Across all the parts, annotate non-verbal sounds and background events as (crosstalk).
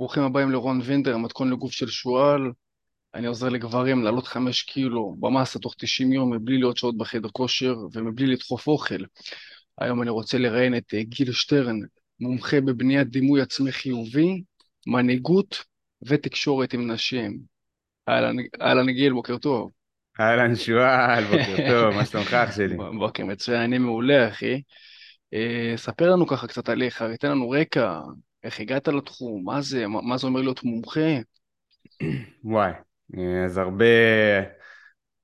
ברוכים הבאים לרון וינדר, מתכון לגוף של שועל. אני עוזר לגברים לעלות חמש קילו במאסה תוך 90 יום מבלי להיות שעות בחדר כושר ומבלי לדחוף אוכל. היום אני רוצה לראיין את אה, גיל שטרן, מומחה בבניית דימוי עצמי חיובי, מנהיגות ותקשורת עם נשים. אהלן גיל, בוקר טוב. אהלן שועל, בוקר טוב, מה שלומך אח שלי? (laughs) בוקר מצוין, אני מעולה אחי. אה, ספר לנו ככה קצת עליך, תן לנו רקע, איך הגעת לתחום, מה זה, מה, מה זה אומר להיות מומחה? וואי, אז הרבה,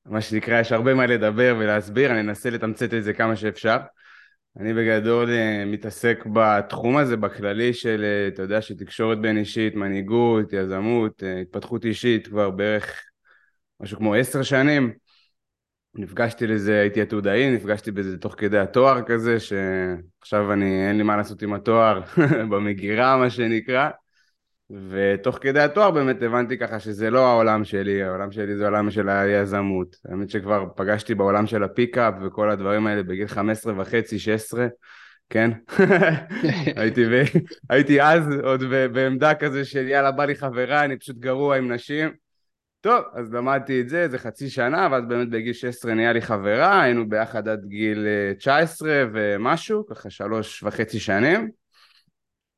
מה שנקרא, יש הרבה מה לדבר ולהסביר, אני אנסה לתמצת את זה כמה שאפשר. אני בגדול אה, מתעסק בתחום הזה בכללי של, אה, אתה יודע, של תקשורת בין אישית, מנהיגות, יזמות, התפתחות אישית כבר בערך משהו כמו עשר שנים. נפגשתי לזה, הייתי עתודאי, נפגשתי בזה תוך כדי התואר כזה, שעכשיו אני, אין לי מה לעשות עם התואר, (laughs) במגירה מה שנקרא, ותוך כדי התואר באמת הבנתי ככה שזה לא העולם שלי, העולם שלי זה העולם של היזמות. האמת שכבר פגשתי בעולם של הפיקאפ וכל הדברים האלה בגיל 15 וחצי, 16, כן? (laughs) הייתי, ב... הייתי אז עוד בעמדה כזה של יאללה בא לי חברה, אני פשוט גרוע עם נשים. טוב, אז למדתי את זה איזה חצי שנה, ואז באמת בגיל 16 נהיה לי חברה, היינו ביחד עד גיל 19 אה, ומשהו, ככה שלוש וחצי שנים.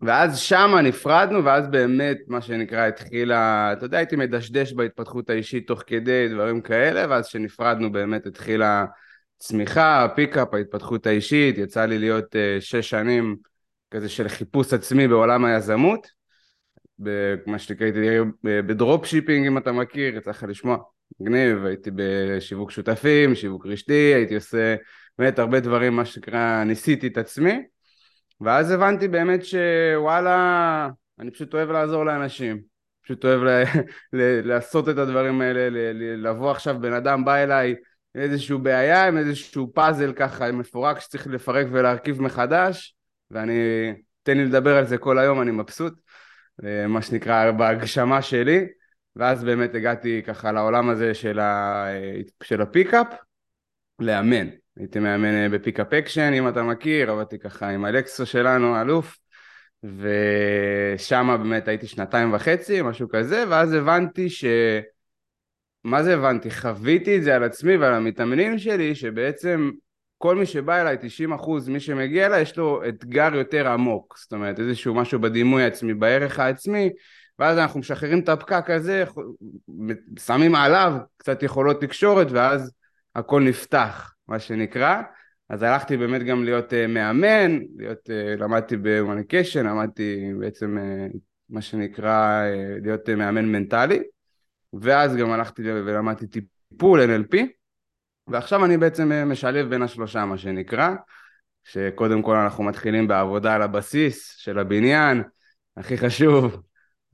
ואז שמה נפרדנו, ואז באמת, מה שנקרא, התחילה, אתה יודע, הייתי מדשדש בהתפתחות האישית תוך כדי דברים כאלה, ואז כשנפרדנו באמת התחילה צמיחה, פיקאפ, ההתפתחות האישית, יצא לי להיות uh, שש שנים כזה של חיפוש עצמי בעולם היזמות. במה שנקרא, הייתי ב drop shipping אם אתה מכיר, יצא לך לשמוע, מגניב, הייתי בשיווק שותפים, שיווק רשתי, הייתי עושה באמת הרבה דברים, מה שנקרא, ניסיתי את עצמי, ואז הבנתי באמת שוואלה, אני פשוט אוהב לעזור לאנשים, פשוט אוהב ל- (laughs) ל- לעשות את הדברים האלה, ל- לבוא עכשיו, בן אדם בא אליי עם איזושהי בעיה, עם איזשהו פאזל ככה מפורק שצריך לפרק ולהרכיב מחדש, ואני, תן לי לדבר על זה כל היום, אני מבסוט. אה, מה שנקרא בהגשמה שלי, ואז באמת הגעתי ככה לעולם הזה של, ה... של ה pickup, לאמן. הייתי מאמן אה, ב Pickup Action, אם אתה מכיר, עבדתי ככה עם אלכסו שלנו, אלוף, ושם באמת הייתי שנתיים וחצי, משהו כזה, ואז הבנתי ש... מה זה הבנתי? חוויתי את זה על עצמי ועל המתאמנים שלי, שבעצם כל מי שבא אליי, 90 אחוז, מי שמגיע אליי, יש לו אתגר יותר עמוק. זאת אומרת, איזשהו משהו בדימוי העצמי, בערך העצמי, ואז אנחנו משחררים את הפקק הזה, שמים עליו קצת יכולות תקשורת, ואז הכל נפתח, מה שנקרא. אז הלכתי באמת גם להיות uh, מאמן, להיות, uh, למדתי במוניקיישן, למדתי בעצם uh, מה שנקרא uh, להיות uh, מאמן מנטלי, ואז גם הלכתי ולמדתי טיפול NLP, ועכשיו אני בעצם אה, משלב בין השלושה מה שנקרא, שקודם כל אנחנו מתחילים בעבודה על הבסיס של הבניין, הכי חשוב,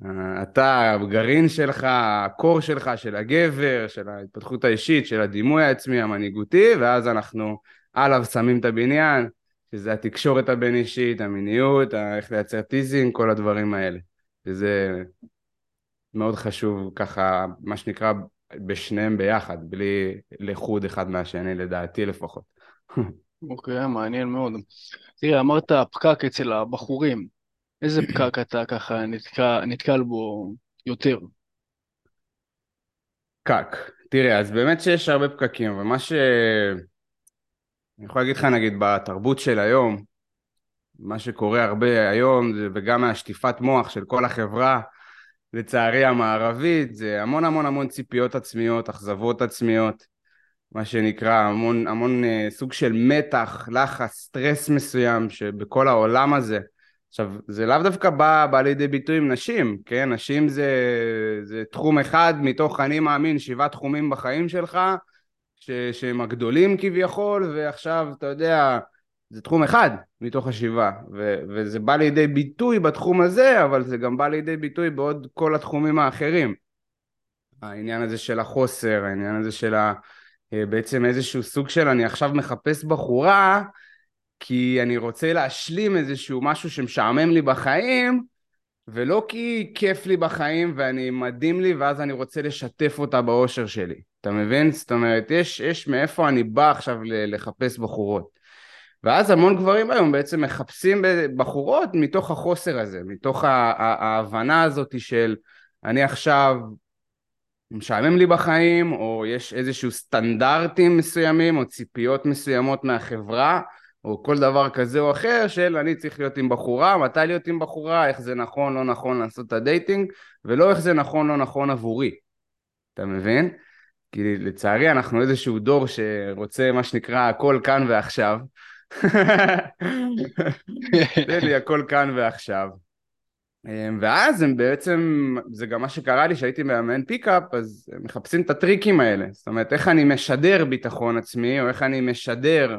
אה, אתה, הגרעין שלך, ה core שלך, של הגבר, של ההתפתחות האישית, של הדימוי העצמי, המנהיגותי, ואז אנחנו עליו שמים את הבניין, שזה התקשורת הבין אישית, המיניות, איך לייצר teasing, כל הדברים האלה. וזה מאוד חשוב ככה, מה שנקרא, בשניהם ביחד, בלי לחוד אחד מהשני, לדעתי לפחות. אוקיי, okay, מעניין מאוד. תראה, אמרת פקק אצל הבחורים. איזה פקק אתה ככה נתקע, נתקל בו יותר? פקק. תראה, אז באמת שיש הרבה פקקים, ומה ש... אני יכול להגיד לך, נגיד, בתרבות של היום, מה שקורה הרבה היום, וגם מהשטיפת מוח של כל החברה, לצערי המערבית, זה המון המון המון ציפיות עצמיות, אכזבות עצמיות, מה שנקרא, המון, המון אה, סוג של מתח, לחץ, סטרס מסוים שבכל העולם הזה. עכשיו, זה לאו דווקא בא, בא לידי ביטוי עם נשים, כן? נשים זה, זה תחום אחד מתוך אני מאמין, שבעה תחומים בחיים שלך, ש, שהם הגדולים כביכול, ועכשיו, אתה יודע, זה תחום אחד מתוך השבעה, ו- וזה בא לידי ביטוי בתחום הזה, אבל זה גם בא לידי ביטוי בעוד כל התחומים האחרים. העניין הזה של החוסר, העניין הזה של ה... אה, בעצם איזשהו סוג של אני עכשיו מחפש בחורה, כי אני רוצה להשלים איזשהו משהו שמשעמם לי בחיים, ולא כי כיף לי בחיים ואני מדהים לי ואז אני רוצה לשתף אותה באושר שלי. אתה מבין? זאת אומרת, יש, יש מאיפה אני בא עכשיו לחפש בחורות. ואז המון גברים היום בעצם מחפשים בחורות מתוך החוסר הזה, מתוך ההבנה הזאת של אני עכשיו משעמם לי בחיים, או יש איזשהו סטנדרטים מסוימים, או ציפיות מסוימות מהחברה, או כל דבר כזה או אחר של אני צריך להיות עם בחורה, מתי להיות עם בחורה, איך זה נכון, לא נכון לעשות את ה dating, ולא איך זה נכון, לא נכון עבורי. אתה מבין? כי לצערי אנחנו איזשהו דור שרוצה מה שנקרא הכל כאן ועכשיו. תן לי הכל כאן ועכשיו. אמ, ואז הם בעצם, זה גם מה שקרה לי שהייתי מאמן פיקאפ, אז הם מחפשים את הטריקים האלה. זאת אומרת, איך אני משדר ביטחון עצמי, או איך אני משדר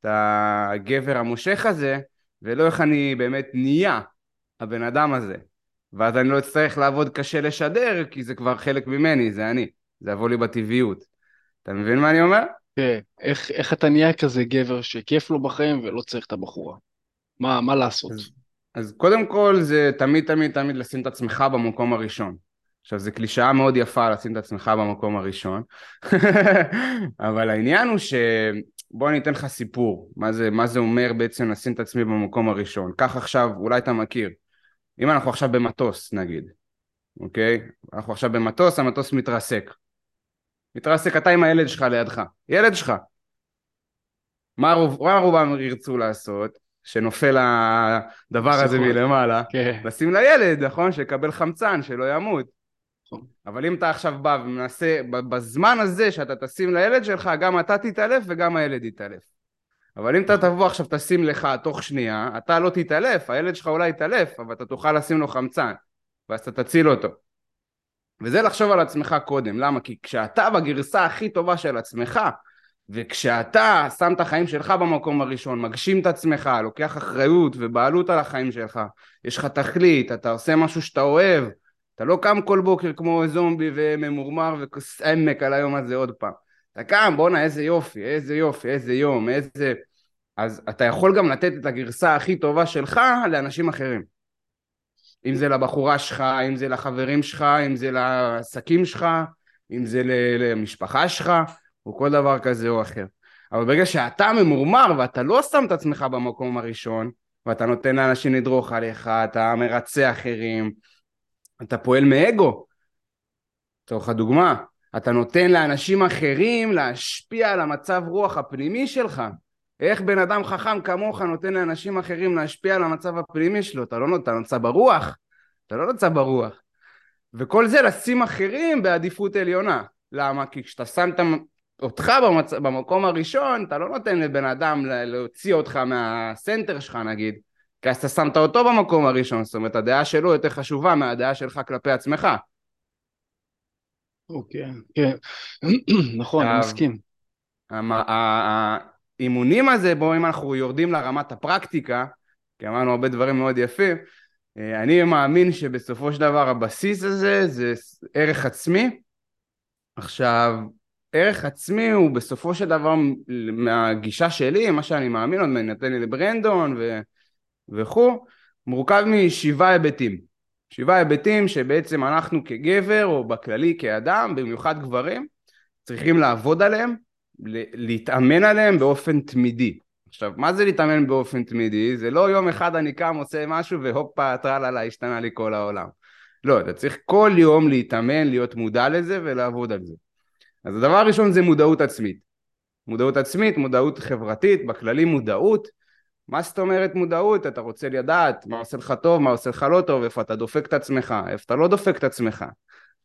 את הגבר המושך הזה, ולא איך אני באמת נהיה הבן אדם הזה. ואז אני לא אצטרך לעבוד קשה לשדר, כי זה כבר חלק ממני, זה אני. זה יבוא לי בטבעיות. אתה מבין מה אני אומר? כן, איך, איך אתה נהיה כזה גבר שכיף לו בחיים ולא צריך את הבחורה? מה, מה לעשות? אז, אז קודם כל זה תמיד תמיד תמיד לשים את עצמך במקום הראשון. עכשיו זו קלישאה מאוד יפה לשים את עצמך במקום הראשון, (laughs) אבל העניין הוא ש... בוא אני אתן לך סיפור, מה זה, מה זה אומר בעצם לשים את עצמי במקום הראשון. קח עכשיו, אולי אתה מכיר, אם אנחנו עכשיו במטוס נגיד, אוקיי? אנחנו עכשיו במטוס, המטוס מתרסק. מתרסק אתה עם הילד שלך לידך, ילד שלך. מה, רוב, מה רובם ירצו לעשות? שנופל הדבר הזה מלמעלה, כן. לשים לילד, נכון? שיקבל חמצן, שלא ימות. נכון. אבל אם אתה עכשיו בא ומנסה, בזמן הזה שאתה תשים לילד שלך, גם אתה תתעלף וגם הילד יתעלף. אבל אם אתה נכון. תבוא עכשיו תשים לך תוך שנייה, אתה לא תתעלף, הילד שלך אולי יתעלף, אבל אתה תוכל לשים לו חמצן, ואז אתה תציל אותו. וזה לחשוב על עצמך קודם, למה? כי כשאתה בגרסה הכי טובה של עצמך, וכשאתה שם את החיים שלך במקום הראשון, מגשים את עצמך, לוקח אחריות ובעלות על החיים שלך, יש לך תכלית, אתה עושה משהו שאתה אוהב, אתה לא קם כל בוקר כמו זומבי וממורמר וכוס עמק על היום הזה עוד פעם. אתה קם, בואנה איזה יופי, איזה יופי, איזה יום, איזה... אז אתה יכול גם לתת את הגרסה הכי טובה שלך לאנשים אחרים. אם זה לבחורה שלך, אם זה לחברים שלך, אם זה לעסקים שלך, אם זה למשפחה שלך, או כל דבר כזה או אחר. אבל ברגע שאתה ממורמר ואתה לא שם את עצמך במקום הראשון, ואתה נותן לאנשים לדרוך עליך, אתה מרצה אחרים, אתה פועל מאגו. לצורך הדוגמה, אתה נותן לאנשים אחרים להשפיע על המצב רוח הפנימי שלך. איך בן אדם חכם כמוך נותן לאנשים אחרים להשפיע על המצב הפנימי שלו? אתה לא נותן, אתה נמצא ברוח. אתה לא נמצא ברוח. וכל זה לשים אחרים בעדיפות עליונה. למה? כי כשאתה שם אותך במצ... במקום הראשון, אתה לא נותן לבן אדם להוציא אותך מהסנטר שלך נגיד, כי אז אתה שמת אותו במקום הראשון, זאת אומרת הדעה שלו יותר חשובה מהדעה שלך כלפי עצמך. אוקיי, כן, (clears throat) נכון, אני מסכים. האימונים הזה, בואו אם אנחנו יורדים לרמת הפרקטיקה, כי אמרנו הרבה דברים מאוד יפים, אה, אני מאמין שבסופו של דבר הבסיס הזה זה ערך עצמי. עכשיו, ערך עצמי הוא בסופו של דבר מהגישה שלי, מה שאני מאמין, עוד נתן לי לברנדון ו... וכו', מורכב משבעה היבטים. שבעה היבטים שבעצם אנחנו כגבר או בכללי כאדם, במיוחד גברים, צריכים לעבוד עליהם, להתאמן עליהם באופן תמידי. עכשיו, מה זה להתאמן באופן תמידי? זה לא יום אחד אני קם, עושה משהו והופה, טרללה, השתנה לי כל העולם. לא, אתה צריך כל יום להתאמן, להיות מודע לזה ולעבוד על זה. אז הדבר הראשון זה מודעות עצמית. מודעות עצמית, מודעות חברתית, בכללי מודעות. מה זאת אומרת מודעות? אתה רוצה לדעת מה עושה לך טוב, מה עושה לך לא טוב, איפה אתה דופק את עצמך, איפה אתה לא דופק את עצמך.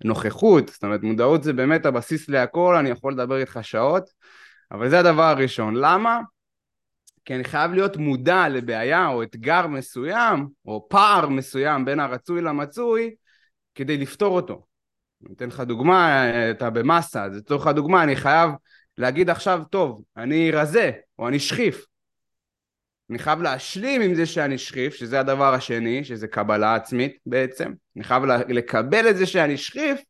נוכחות, זאת אומרת מודעות זה באמת הבסיס להכל, אני יכול לדבר איתך שעות, אבל זה הדבר הראשון. למה? כי אני חייב להיות מודע לבעיה או אתגר מסוים, או פער מסוים בין הרצוי למצוי, כדי לפתור אותו. אני אתן לך דוגמה, אתה במסה, אז לצורך הדוגמה אני חייב להגיד עכשיו, טוב, אני רזה, או אני שחיף. אני חייב להשלים עם זה שאני שחיף, שזה הדבר השני, שזה קבלה עצמית בעצם. אני חייב לקבל את זה שאני שחיף,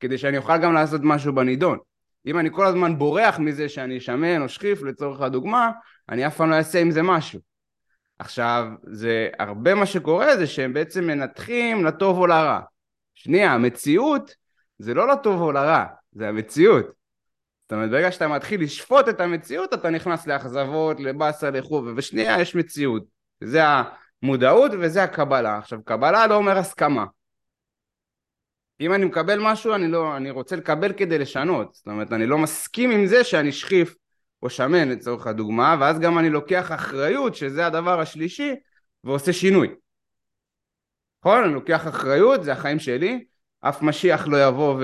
כדי שאני אוכל גם לעשות משהו בנידון. אם אני כל הזמן בורח מזה שאני שמן או שחיף לצורך הדוגמה, אני אף פעם לא אעשה עם זה משהו. עכשיו, זה הרבה מה שקורה זה שהם בעצם מנתחים לטוב או לרע. שנייה, המציאות זה לא לטוב או לרע, זה המציאות. זאת אומרת, ברגע שאתה מתחיל לשפוט את המציאות, אתה נכנס לאכזבות, לבאסה, לחוב, ובשנייה יש מציאות. זה המודעות וזה הקבלה. עכשיו, קבלה לא אומר הסכמה. אם אני מקבל משהו, אני, לא, אני רוצה לקבל כדי לשנות. זאת אומרת, אני לא מסכים עם זה שאני שחיף או שמן לצורך הדוגמה, ואז גם אני לוקח אחריות, שזה הדבר השלישי, ועושה שינוי. נכון? אני לוקח אחריות, זה החיים שלי, אף משיח לא יבוא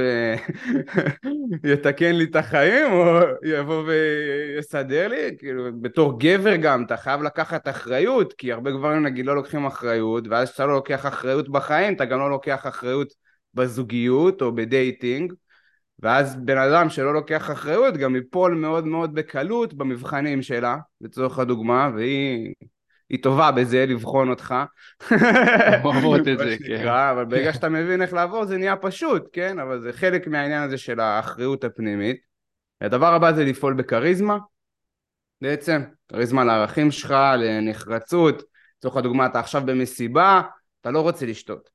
ויתקן (laughs) לי את החיים, או יבוא ויסדר לי, כאילו, בתור גבר גם, אתה חייב לקחת אחריות, כי הרבה גברים נגיד לא לוקחים אחריות, ואז כשאתה לא לוקח אחריות בחיים, אתה גם לא לוקח אחריות בזוגיות או בדייטינג, ואז בן אדם שלא לוקח אחריות גם ייפול מאוד מאוד בקלות במבחנים שלה, לצורך הדוגמה, והיא היא טובה בזה, לבחון אותך. אוהבות את זה, כן. אבל ברגע שאתה מבין איך לעבור זה נהיה פשוט, כן? אבל זה חלק מהעניין הזה של האחריות הפנימית. הדבר הבא זה לפעול בכריזמה, בעצם, כריזמה לערכים שלך, לנחרצות. לצורך הדוגמה, אתה עכשיו במסיבה, אתה לא רוצה לשתות.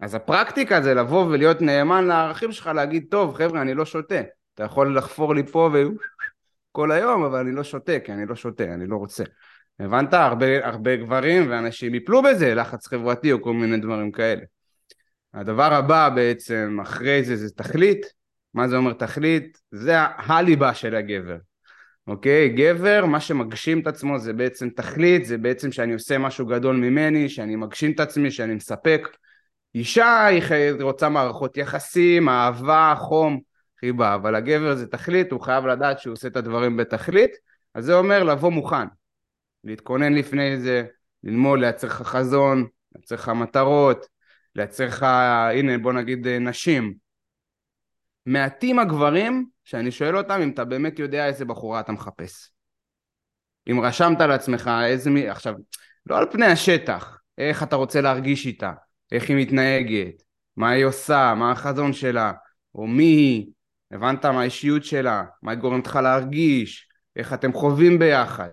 אז הפרקטיקה זה לבוא ולהיות נאמן לערכים שלך, להגיד, טוב, חבר'ה, אני לא שותה. אתה יכול לחפור לי פה ו... כל היום, אבל אני לא שותה, כי אני לא שותה, אני לא רוצה. הבנת? הרבה, הרבה גברים ואנשים יפלו בזה, לחץ חברתי או כל מיני דברים כאלה. הדבר הבא בעצם אחרי זה זה תכלית. מה זה אומר תכלית? זה הליבה של הגבר. אוקיי? גבר, מה שמגשים את עצמו זה בעצם תכלית, זה בעצם שאני עושה משהו גדול ממני, שאני מגשים את עצמי, שאני מספק. אישה היא רוצה מערכות יחסים, אהבה, חום, חיבה, אבל הגבר זה תכלית, הוא חייב לדעת שהוא עושה את הדברים בתכלית, אז זה אומר לבוא מוכן. להתכונן לפני זה, ללמוד, לייצר לך חזון, לייצר לך מטרות, לייצר לך, הנה בוא נגיד נשים. מעטים הגברים שאני שואל אותם אם אתה באמת יודע איזה בחורה אתה מחפש. אם רשמת לעצמך איזה מי... עכשיו, לא על פני השטח, איך אתה רוצה להרגיש איתה, איך היא מתנהגת, מה היא עושה, מה החזון שלה, או מי היא, הבנת מה האישיות שלה, מה היא גורמת לך להרגיש, איך אתם חווים ביחד.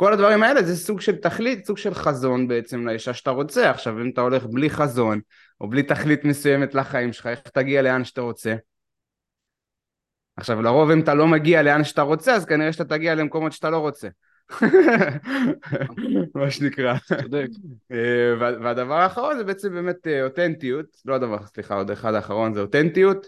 כל הדברים האלה זה סוג של תכלית, סוג של חזון בעצם לאישה שאתה רוצה. עכשיו אם אתה הולך בלי חזון, או בלי תכלית מסוימת לחיים שלך, איך תגיע לאן שאתה רוצה? עכשיו לרוב אם אתה לא מגיע לאן שאתה רוצה, אז כנראה שאתה תגיע למקומות שאתה לא רוצה. (laughs) מה שנקרא. צודק. אה, והדבר האחרון זה בעצם באמת אה, אותנטיות, לא הדבר, סליחה, עוד אחד האחרון זה אותנטיות,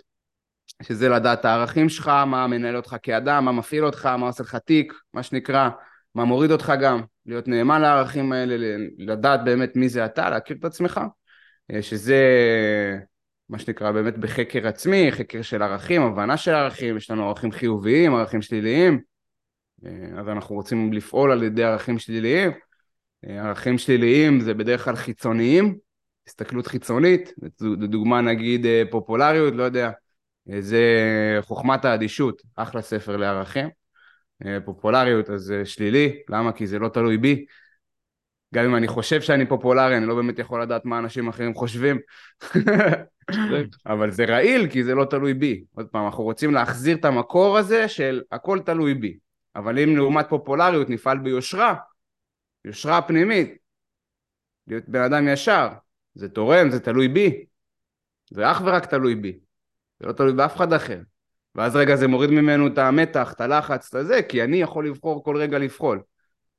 שזה לדעת הערכים שלך, מה מנהל אותך כאדם, מה מפעיל אותך, מה עושה לך תיק, מה שנקרא. מה מוריד אותך גם, להיות נאמן לערכים האלה, לדעת באמת מי זה אתה, להכיר את עצמך, אה, שזה מה שנקרא באמת בחקר עצמי, חקר של ערכים, הבנה של ערכים, יש לנו ערכים חיוביים, ערכים שליליים, אה, אז אנחנו רוצים לפעול על ידי ערכים שליליים. אה, ערכים שליליים זה בדרך כלל חיצוניים, הסתכלות חיצונית, לדוגמה נגיד פופולריות, לא יודע, זה חוכמת האדישות, אחלה ספר לערכים. אה, פופולריות אז שלילי, למה? כי זה לא תלוי בי. גם אם אני חושב שאני פופולרי, אני לא באמת יכול לדעת מה אנשים אחרים חושבים. (laughs) אבל זה רעיל כי זה לא תלוי בי. עוד פעם, אנחנו רוצים להחזיר את המקור הזה של הכל תלוי בי. אבל אם לעומת פופולריות נפעל ביושרה, יושרה פנימית, להיות בן אדם ישר, זה תורם, זה תלוי בי. זה אך ורק תלוי בי. זה לא תלוי באף אחד אחר. ואז רגע זה מוריד ממנו את המתח, את הלחץ, את הזה, כי אני יכול לבחור כל רגע לפעול.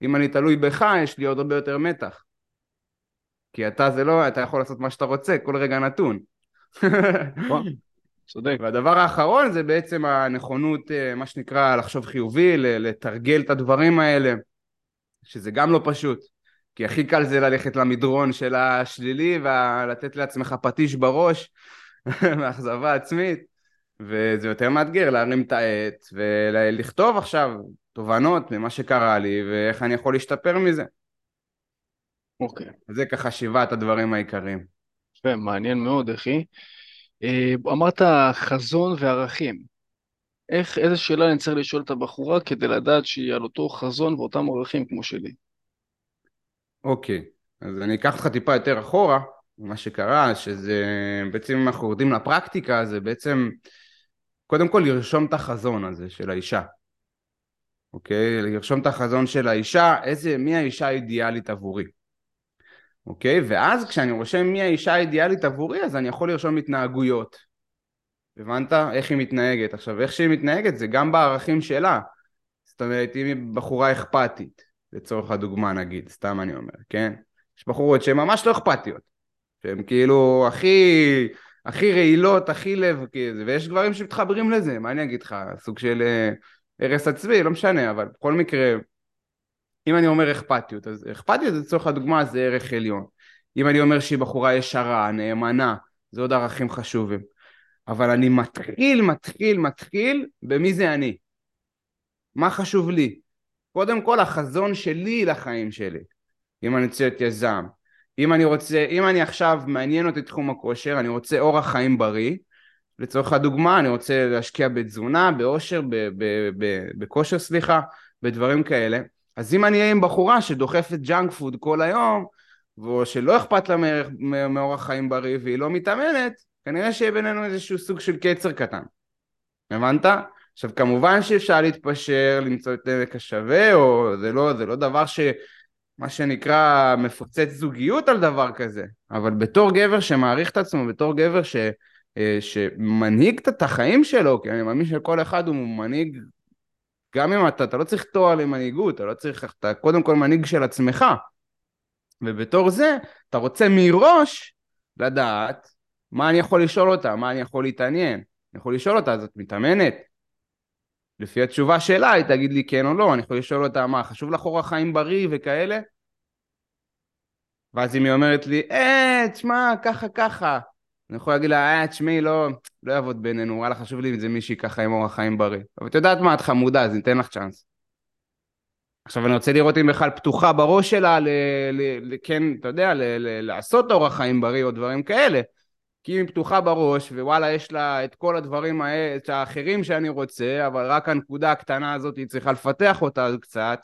אם אני תלוי בך, יש לי עוד הרבה יותר מתח. כי אתה זה לא, אתה יכול לעשות מה שאתה רוצה, כל רגע נתון. (laughs) צודק. והדבר האחרון זה בעצם הנכונות, אה, מה שנקרא, לחשוב חיובי, לתרגל את הדברים האלה, שזה גם לא פשוט. כי הכי קל זה ללכת למדרון של השלילי ולתת לעצמך פטיש בראש (laughs) מאכזבה עצמית. וזה יותר מאתגר להרים את העט ולכתוב עכשיו תובנות ממה שקרה לי ואיך אני יכול להשתפר מזה. אוקיי. Okay. זה ככה שבעת הדברים העיקריים. יפה, מעניין מאוד, אחי. אה, אמרת חזון וערכים. איך, איזה שאלה אני צריך לשאול את הבחורה כדי לדעת שהיא על אותו חזון ואותם ערכים כמו שלי? אוקיי, okay. אז אני אקח אותך טיפה יותר אחורה, מה שקרה, שזה בעצם אם אנחנו יורדים לפרקטיקה, זה בעצם קודם כל לרשום את החזון הזה של האישה, אוקיי? לרשום את החזון של האישה, איזה, מי האישה האידיאלית עבורי, אוקיי? ואז כשאני רושם מי האישה האידיאלית עבורי, אז אני יכול לרשום התנהגויות. הבנת? איך היא מתנהגת. עכשיו, איך שהיא מתנהגת זה גם בערכים שלה. זאת אומרת, אם היא בחורה אכפתית, לצורך הדוגמה נגיד, סתם אני אומר, כן? יש בחורות שהן ממש לא אכפתיות. שהן כאילו הכי, הכי רעילות, הכי לב, כאילו, ויש גברים שמתחברים לזה, מה אני אגיד לך? סוג של אה, הרס עצמי, לא משנה, אבל בכל מקרה, אם אני אומר אכפתיות, אז אכפתיות לצורך הדוגמה זה ערך עליון. אם אני אומר שהיא בחורה ישרה, נאמנה, זה עוד ערכים חשובים. אבל אני מתחיל, מתחיל, מתחיל במי זה אני. מה חשוב לי? קודם כל החזון שלי לחיים שלי. אם אני רוצה להיות יזם, אם אני רוצה, אם אני עכשיו מעניין אותי תחום הכושר, אני רוצה אורח חיים בריא, לצורך הדוגמה, אני רוצה להשקיע בתזונה, באושר, בכושר, סליחה, בדברים כאלה, אז אם אני אהיה עם בחורה שדוחפת junk food כל היום, או שלא אכפת לה מאורח חיים בריא והיא לא מתאמנת, כנראה שיהיה בינינו איזשהו סוג של קצר קטן. הבנת? עכשיו כמובן שאפשר להתפשר, למצוא את עמק השווה, או זה לא, זה לא דבר ש... מה שנקרא מפוצץ זוגיות על דבר כזה, אבל בתור גבר שמעריך את עצמו, בתור גבר ש, אה, שמנהיג את החיים שלו, כי אני מאמין שכל אחד הוא מנהיג, גם אם אתה, אתה לא צריך תואר למנהיגות, אתה לא צריך, אתה קודם כל מנהיג של עצמך, ובתור זה אתה רוצה מראש לדעת מה אני יכול לשאול אותה, מה אני יכול להתעניין, אני יכול לשאול אותה, אז את מתאמנת? לפי התשובה שלה היא תגיד לי כן או לא, אני יכול לשאול אותה מה, חשוב לך אורח חיים בריא וכאלה? ואז אם היא אומרת לי, אה, תשמע, ככה ככה, אני יכול להגיד לה, אה, תשמעי, לא, לא יעבוד בינינו, וואלה, חשוב לי אם זה מישהי ככה עם אורח חיים בריא. אבל את יודעת מה, את חמודה, אז ניתן לך צ'אנס. עכשיו אני רוצה לראות אם בכלל פתוחה בראש שלה, ל, כן, אתה יודע, לעשות אורח חיים בריא או דברים כאלה. כי היא פתוחה בראש, ווואלה, יש לה את כל הדברים האחרים שאני רוצה, אבל רק הנקודה הקטנה הזאת, היא צריכה לפתח אותה קצת.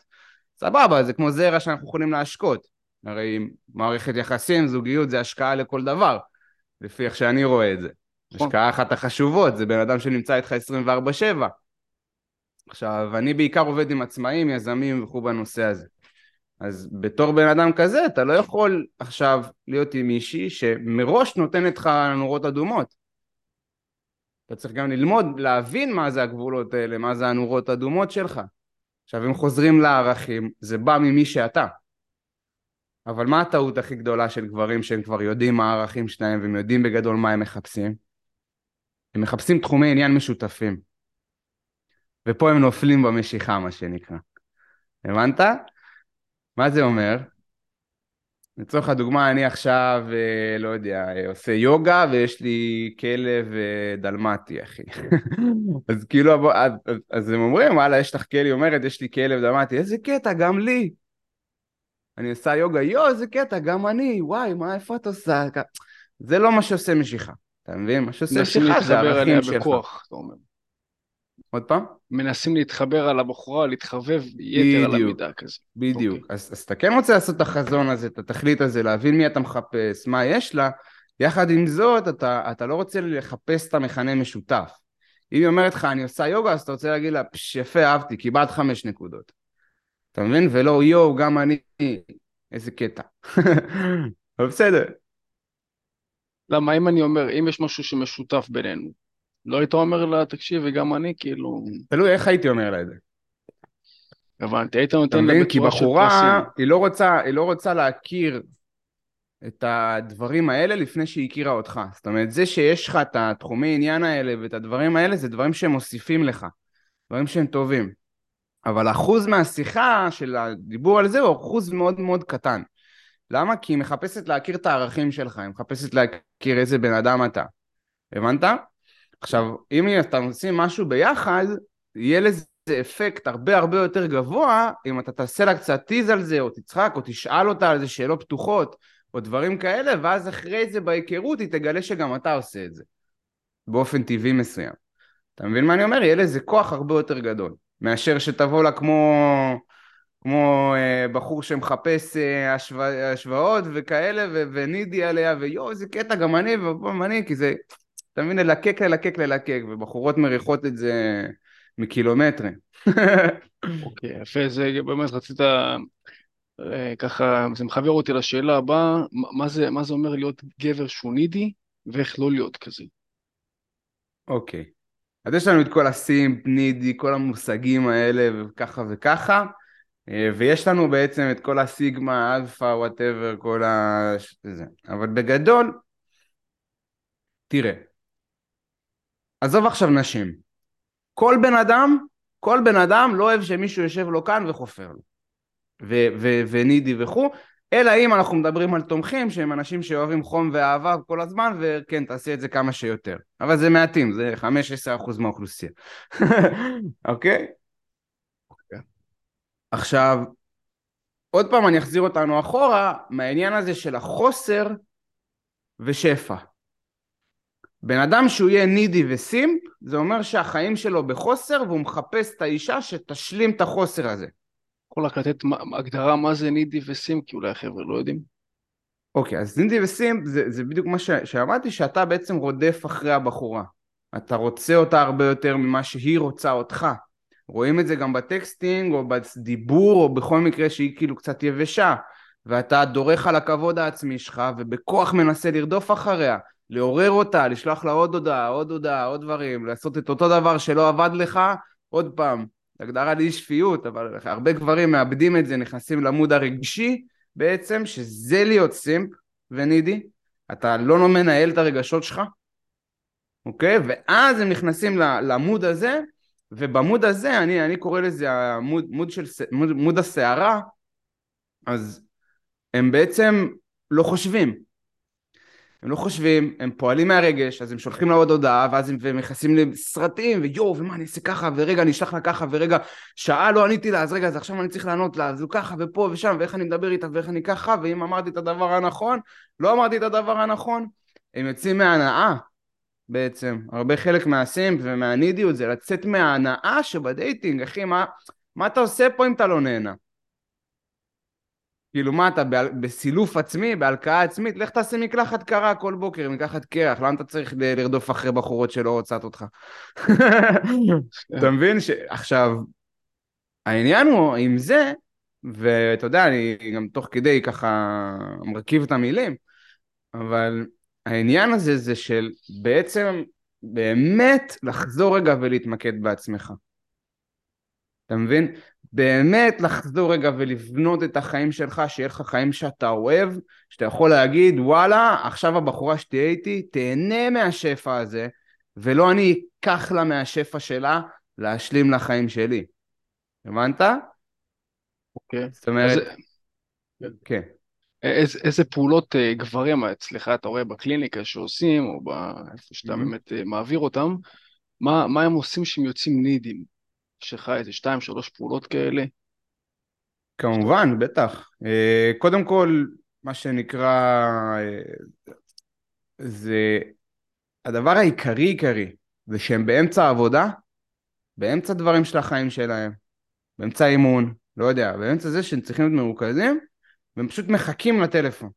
סבבה, זה כמו זרע שאנחנו יכולים להשקות. הרי מערכת יחסים, זוגיות, זה השקעה לכל דבר, לפי איך שאני רואה את זה. נכון. השקעה אחת החשובות, זה בן אדם שנמצא איתך 24-7. עכשיו, אני בעיקר עובד עם עצמאים, יזמים וכו' בנושא הזה. אז בתור בן אדם כזה אתה לא יכול עכשיו להיות עם מישהי שמראש נותנת לך נורות אדומות. אתה צריך גם ללמוד, להבין מה זה הגבולות האלה, מה זה הנורות אדומות שלך. עכשיו אם חוזרים לערכים, זה בא ממי שאתה. אבל מה הטעות הכי גדולה של גברים שהם כבר יודעים מה הערכים שלהם והם יודעים בגדול מה הם מחפשים? הם מחפשים תחומי עניין משותפים. ופה הם נופלים במשיכה מה שנקרא. הבנת? מה זה אומר? לצורך הדוגמה, אני עכשיו, אה, לא יודע, אה, עושה יוגה ויש לי כלב אה, דלמטי, אחי. (laughs) אז כאילו, אז, אז הם אומרים, וואלה, יש לך כלב, היא אומרת, יש לי כלב דלמטי, איזה קטע, גם לי. אני עושה יוגה, יואו, איזה קטע, גם אני, וואי, מה, איפה את עושה? זה לא מה שעושה משיכה, אתה מבין? מה שעושה משיכה זה הערכים שלך. בכוח, אתה אומר. עוד פעם? מנסים להתחבר על הבחורה, להתחבב יתר על המידה כזה. בדיוק. Okay. אוקיי. אז, אז אתה כן רוצה לעשות את החזון הזה, את התכלית הזה, להבין מי אתה מחפש, מה יש לה, יחד עם זאת, אתה, אתה לא רוצה לחפש את המכנה משותף. אם היא אומרת לך, אני עושה יוגה, אז אתה רוצה להגיד לה, פש, יפה, אהבתי, קיבלת חמש נקודות. אתה מבין? ולא, יואו, גם אני, איזה קטע. (laughs) אבל בסדר. למה אם אני אומר, אם יש משהו שמשותף בינינו, לא היית אומר לה, תקשיבי, גם אני, כאילו... תלוי איך הייתי אומר לה את זה. הבנתי, היית נותן לה בצורה של כי בחורה, היא לא, רוצה, היא לא רוצה להכיר את הדברים האלה לפני שהיא הכירה אותך. זאת אומרת, זה שיש לך את התחומי עניין האלה ואת הדברים האלה, זה דברים שהם מוסיפים לך. דברים שהם טובים. אבל אחוז מהשיחה של הדיבור על זה הוא אחוז מאוד מאוד קטן. למה? כי היא מחפשת להכיר את הערכים שלך, היא מחפשת להכיר איזה בן אדם אתה. הבנת? עכשיו, אם אתה עושים משהו ביחד, יהיה לזה אפקט הרבה הרבה יותר גבוה אם אתה תעשה לה קצת טיז על זה, או תצחק, או תשאל אותה על זה שאלות פתוחות, או דברים כאלה, ואז אחרי זה בהיכרות היא תגלה שגם אתה עושה את זה, באופן טבעי מסוים. אתה מבין מה אני אומר? יהיה לזה כוח הרבה יותר גדול, מאשר שתבוא לה כמו, כמו אה, בחור שמחפש אה, השווא, השוואות וכאלה, ו- ונידי עליה, ויואו, איזה קטע, גם אני, ופה אני, כי זה... אתה מבין? ללקק, ללקק, ללקק, ובחורות מריחות את זה מקילומטרים. (laughs) אוקיי, okay, יפה, זה באמת רצית, אה, ככה, זה מחבר אותי לשאלה הבאה, מה זה, מה זה אומר להיות גבר שהוא needy, ואיך לא להיות כזה? אוקיי. אז יש לנו את כל ה simp, needy, כל המושגים האלה וככה וככה, אה, ויש לנו בעצם את כל הסיגמה, אלפא, whatever, כל ה... זה. אבל בגדול, תראה, עזוב עכשיו נשים. כל בן אדם, כל בן אדם לא אוהב שמישהו יושב לו כאן וחופר לו. ו- ו- ונידי וכו', אלא אם אנחנו מדברים על תומכים שהם אנשים שאוהבים חום ואהבה כל הזמן, וכן, תעשי את זה כמה שיותר. אבל זה מעטים, זה 5-10% מהאוכלוסייה. (laughs) אוקיי? אוקיי. עכשיו, עוד פעם אני אחזיר אותנו אחורה מהעניין הזה של החוסר ושפע. בן אדם שהוא יהיה נידי וסימפ, זה אומר שהחיים שלו בחוסר והוא מחפש את האישה שתשלים את החוסר הזה. יכול רק לתת הגדרה מה זה נידי וסימפ, כי אולי החבר'ה לא יודעים. אוקיי, אז נידי וסימפ זה, זה בדיוק מה ש, שאמרתי, שאתה בעצם רודף אחרי הבחורה. אתה רוצה אותה הרבה יותר ממה שהיא רוצה אותך. רואים את זה גם בטקסטינג או בדיבור או בכל מקרה שהיא כאילו קצת יבשה ואתה דורך על הכבוד העצמי שלך ובכוח מנסה לרדוף אחריה לעורר אותה, לשלוח לה עוד הודעה, עוד הודעה, עוד דברים, לעשות את אותו דבר שלא עבד לך, עוד פעם, הגדרה לאי שפיות, אבל הרבה גברים מאבדים את זה, נכנסים למוד הרגשי בעצם, שזה להיות סימפ ונידי, אתה לא מנהל את הרגשות שלך, אוקיי? ואז הם נכנסים למוד הזה, ובמוד הזה, אני, אני קורא לזה המוד מוד של, מוד, מוד הסערה, אז הם בעצם לא חושבים, הם לא חושבים, הם פועלים מהרגש, אז הם שולחים לה עוד הודעה, ואז הם נכנסים לסרטים, ויואו, ומה אני אעשה ככה, ורגע אני אשלח לה ככה, ורגע שעה לא עניתי לה, אז רגע, אז עכשיו אני צריך לענות לה, אז הוא ככה, ופה ושם, ואיך אני מדבר איתה, ואיך אני ככה, ואם אמרתי את הדבר הנכון, לא אמרתי את הדבר הנכון, הם יוצאים מהנאה בעצם. הרבה חלק מהסימפ ומהנידיות זה לצאת מההנאה שבדייטינג, אחי, מה, מה אתה עושה פה אם אתה לא נהנה? כאילו מה אתה בסילוף עצמי, בהלקאה עצמית, לך תעשה מקלחת קרה כל בוקר, מקלחת קרח, למה אתה צריך לרדוף אחרי בחורות שלא רוצות אותך? (laughs) אתה מבין? עכשיו, העניין הוא עם זה, ואתה יודע, אני גם תוך כדי ככה מרכיב את המילים, אבל העניין הזה זה של בעצם באמת לחזור רגע ולהתמקד בעצמך. אתה מבין? באמת לחזור רגע ולבנות את החיים שלך, שיהיה לך חיים שאתה אוהב, שאתה יכול להגיד וואלה, עכשיו הבחורה שתהיה איתי, תהנה מהשפע הזה, ולא אני אקח לה מהשפע שלה להשלים לחיים שלי. הבנת? אוקיי. זאת אומרת... כן. איזה, איזה פעולות uh, גברים אצלך אתה רואה בקליניקה שעושים, או באיפה שאתה mm-hmm. באמת uh, מעביר אותם, מה, מה הם עושים שהם יוצאים נידים? לך איזה שתיים, שלוש פעולות כאלה? כמובן, בטח. Uh, קודם כל, מה שנקרא, uh, זה הדבר העיקרי עיקרי, זה שהם באמצע העבודה, באמצע דברים של החיים שלהם, באמצע האימון, לא יודע, באמצע זה שהם צריכים להיות מרוכזים, והם פשוט מחכים לטלפון.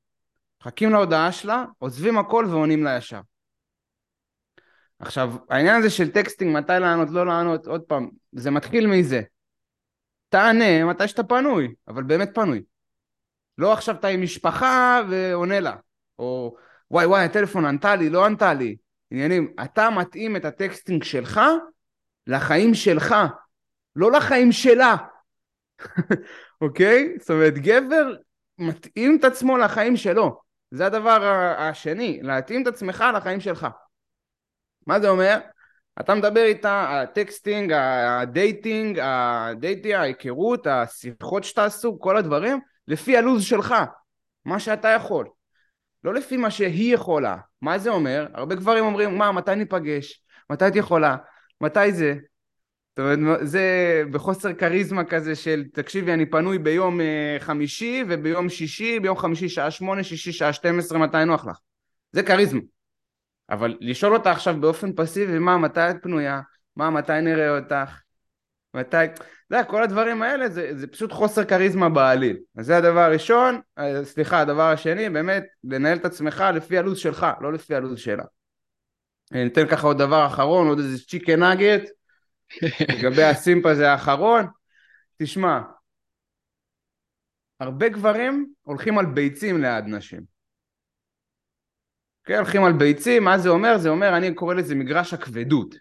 מחכים להודעה שלה, עוזבים הכל ועונים לה ישר. עכשיו, העניין הזה של texting, מתי לענות, לא לענות, עוד פעם, זה מתחיל מזה. תענה מתי שאתה פנוי, אבל באמת פנוי. לא עכשיו אתה עם משפחה ועונה לה, או וואי וואי הטלפון ענתה לי, לא ענתה לי. עניינים, אתה מתאים את ה texting שלך לחיים שלך, לא לחיים שלה. (laughs) אוקיי? זאת אומרת, גבר מתאים את עצמו לחיים שלו. זה הדבר השני, להתאים את עצמך לחיים שלך. מה זה אומר? אתה מדבר איתה, ה texting, ה dating, ה dating, ההיכרות, השיחות שתעשו, כל הדברים, לפי הלו"ז שלך, מה שאתה יכול. לא לפי מה שהיא יכולה. מה זה אומר? הרבה גברים אומרים, מה, מתי ניפגש? מתי את יכולה? מתי זה? זאת אומרת, זה בחוסר כריזמה כזה של, תקשיבי, אני פנוי ביום אה, חמישי וביום שישי, ביום חמישי שעה שמונה, שישי שעה 12, מתי נוח לך? זה כריזמה. אבל לשאול אותה עכשיו באופן פסיבי, מה, מתי את פנויה? מה, מתי נראה אותך? מתי... אתה יודע, כל הדברים האלה זה, זה פשוט חוסר כריזמה בעליל. אז זה הדבר הראשון, אה, סליחה, הדבר השני, באמת, לנהל את עצמך לפי הלו"ז שלך, לא לפי הלו"ז שלה. אני אתן ככה עוד דבר אחרון, עוד איזה צ'יקן נגט, לגבי הסימפ הזה האחרון, תשמע, הרבה גברים הולכים על ביצים ליד נשים. כן, הולכים על ביצים, מה זה אומר? זה אומר, אני קורא לזה מגרש הכבדות.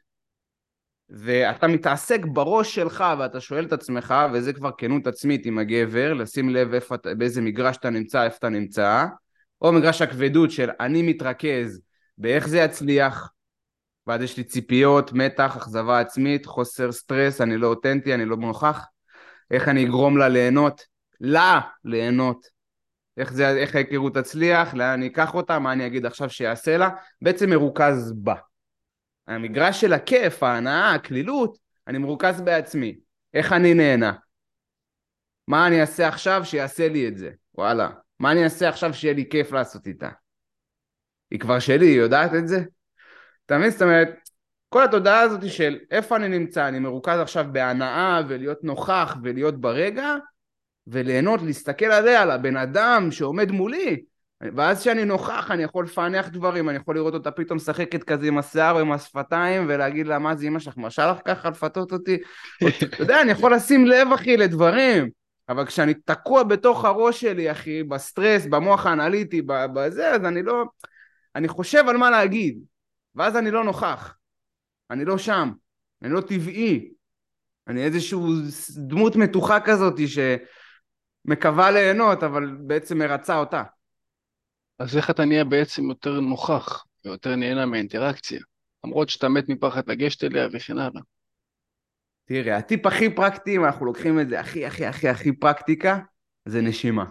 ואתה מתעסק בראש שלך ואתה שואל את עצמך, וזה כבר כנות עצמית עם הגבר, לשים לב איפה, באיזה מגרש אתה נמצא, איפה אתה נמצא, או מגרש הכבדות של אני מתרכז באיך זה יצליח, ואז יש לי ציפיות, מתח, אכזבה עצמית, חוסר סטרס, אני לא אותנטי, אני לא נוכח, איך אני אגרום לה ליהנות, לה ליהנות, איך, זה, איך ההיכרות תצליח, לאן אני אקח אותה, מה אני אגיד עכשיו שיעשה לה, בעצם מרוכז בה. המגרש של הכיף, ההנאה, הקלילות, אני מרוכז בעצמי. איך אני נהנה? מה אני אעשה עכשיו שיעשה לי את זה? וואלה. מה אני אעשה עכשיו שיהיה לי כיף לעשות איתה? היא כבר שלי, היא יודעת את זה? אתה מבין? זאת אומרת, כל התודעה הזאת של איפה אני נמצא, אני מרוכז עכשיו בהנאה ולהיות נוכח ולהיות ברגע וליהנות, להסתכל עליה, על הבן אדם שעומד מולי. ואז כשאני נוכח אני יכול לפענח דברים, אני יכול לראות אותה פתאום משחקת כזה עם השיער ועם השפתיים ולהגיד לה מה זה אמא שלך, מרשה לך ככה לפתות אותי? אתה יודע, אני יכול לשים לב אחי לדברים, אבל כשאני תקוע בתוך הראש שלי אחי, בסטרס, במוח האנליטי, בזה, אז אני לא... אני חושב על מה להגיד, ואז אני לא נוכח, אני לא שם, אני לא טבעי, אני איזושהי דמות מתוחה כזאת שמקווה ליהנות אבל בעצם מרצה אותה. אז איך אתה נהיה בעצם יותר נוכח ויותר נהנה מהאינטראקציה, למרות שאתה מת מפחד לגשת אליה וכן הלאה. תראה, הטיפ הכי פרקטי, אם אנחנו לוקחים את זה הכי הכי הכי הכי פרקטיקה, זה נשימה.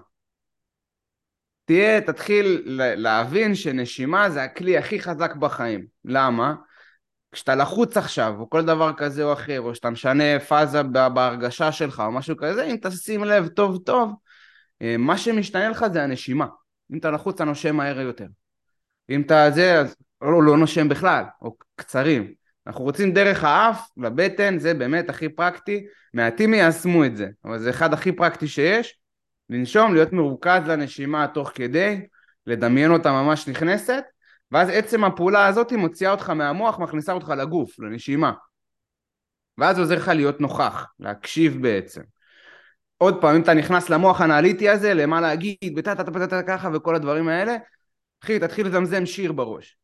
תהיה, תתחיל להבין שנשימה זה הכלי הכי חזק בחיים. למה? כשאתה לחוץ עכשיו, או כל דבר כזה או אחר, או שאתה משנה פאזה בהרגשה שלך, או משהו כזה, אם תשים לב טוב טוב, אה, מה שמשתנה לך זה הנשימה. אם אתה לחוץ אתה נושם מהר יותר. אם אתה זה, אז לא, לא נושם בכלל, או קצרים. אנחנו רוצים דרך האף לבטן, זה באמת הכי פרקטי. מעטים יישמו את זה, אבל זה אחד הכי פרקטי שיש. לנשום, להיות מרוכז לנשימה תוך כדי, לדמיין אותה ממש נכנסת, ואז עצם הפעולה הזאת מוציאה אותך מהמוח, מכניסה אותך לגוף, לנשימה. ואז עוזר לך להיות נוכח, להקשיב בעצם. עוד פעם, אם אתה נכנס למוח האנליטי הזה, למה להגיד, וטה טה טה טה ככה וכל הדברים האלה, אחי, תתחיל לזמזם שיר בראש.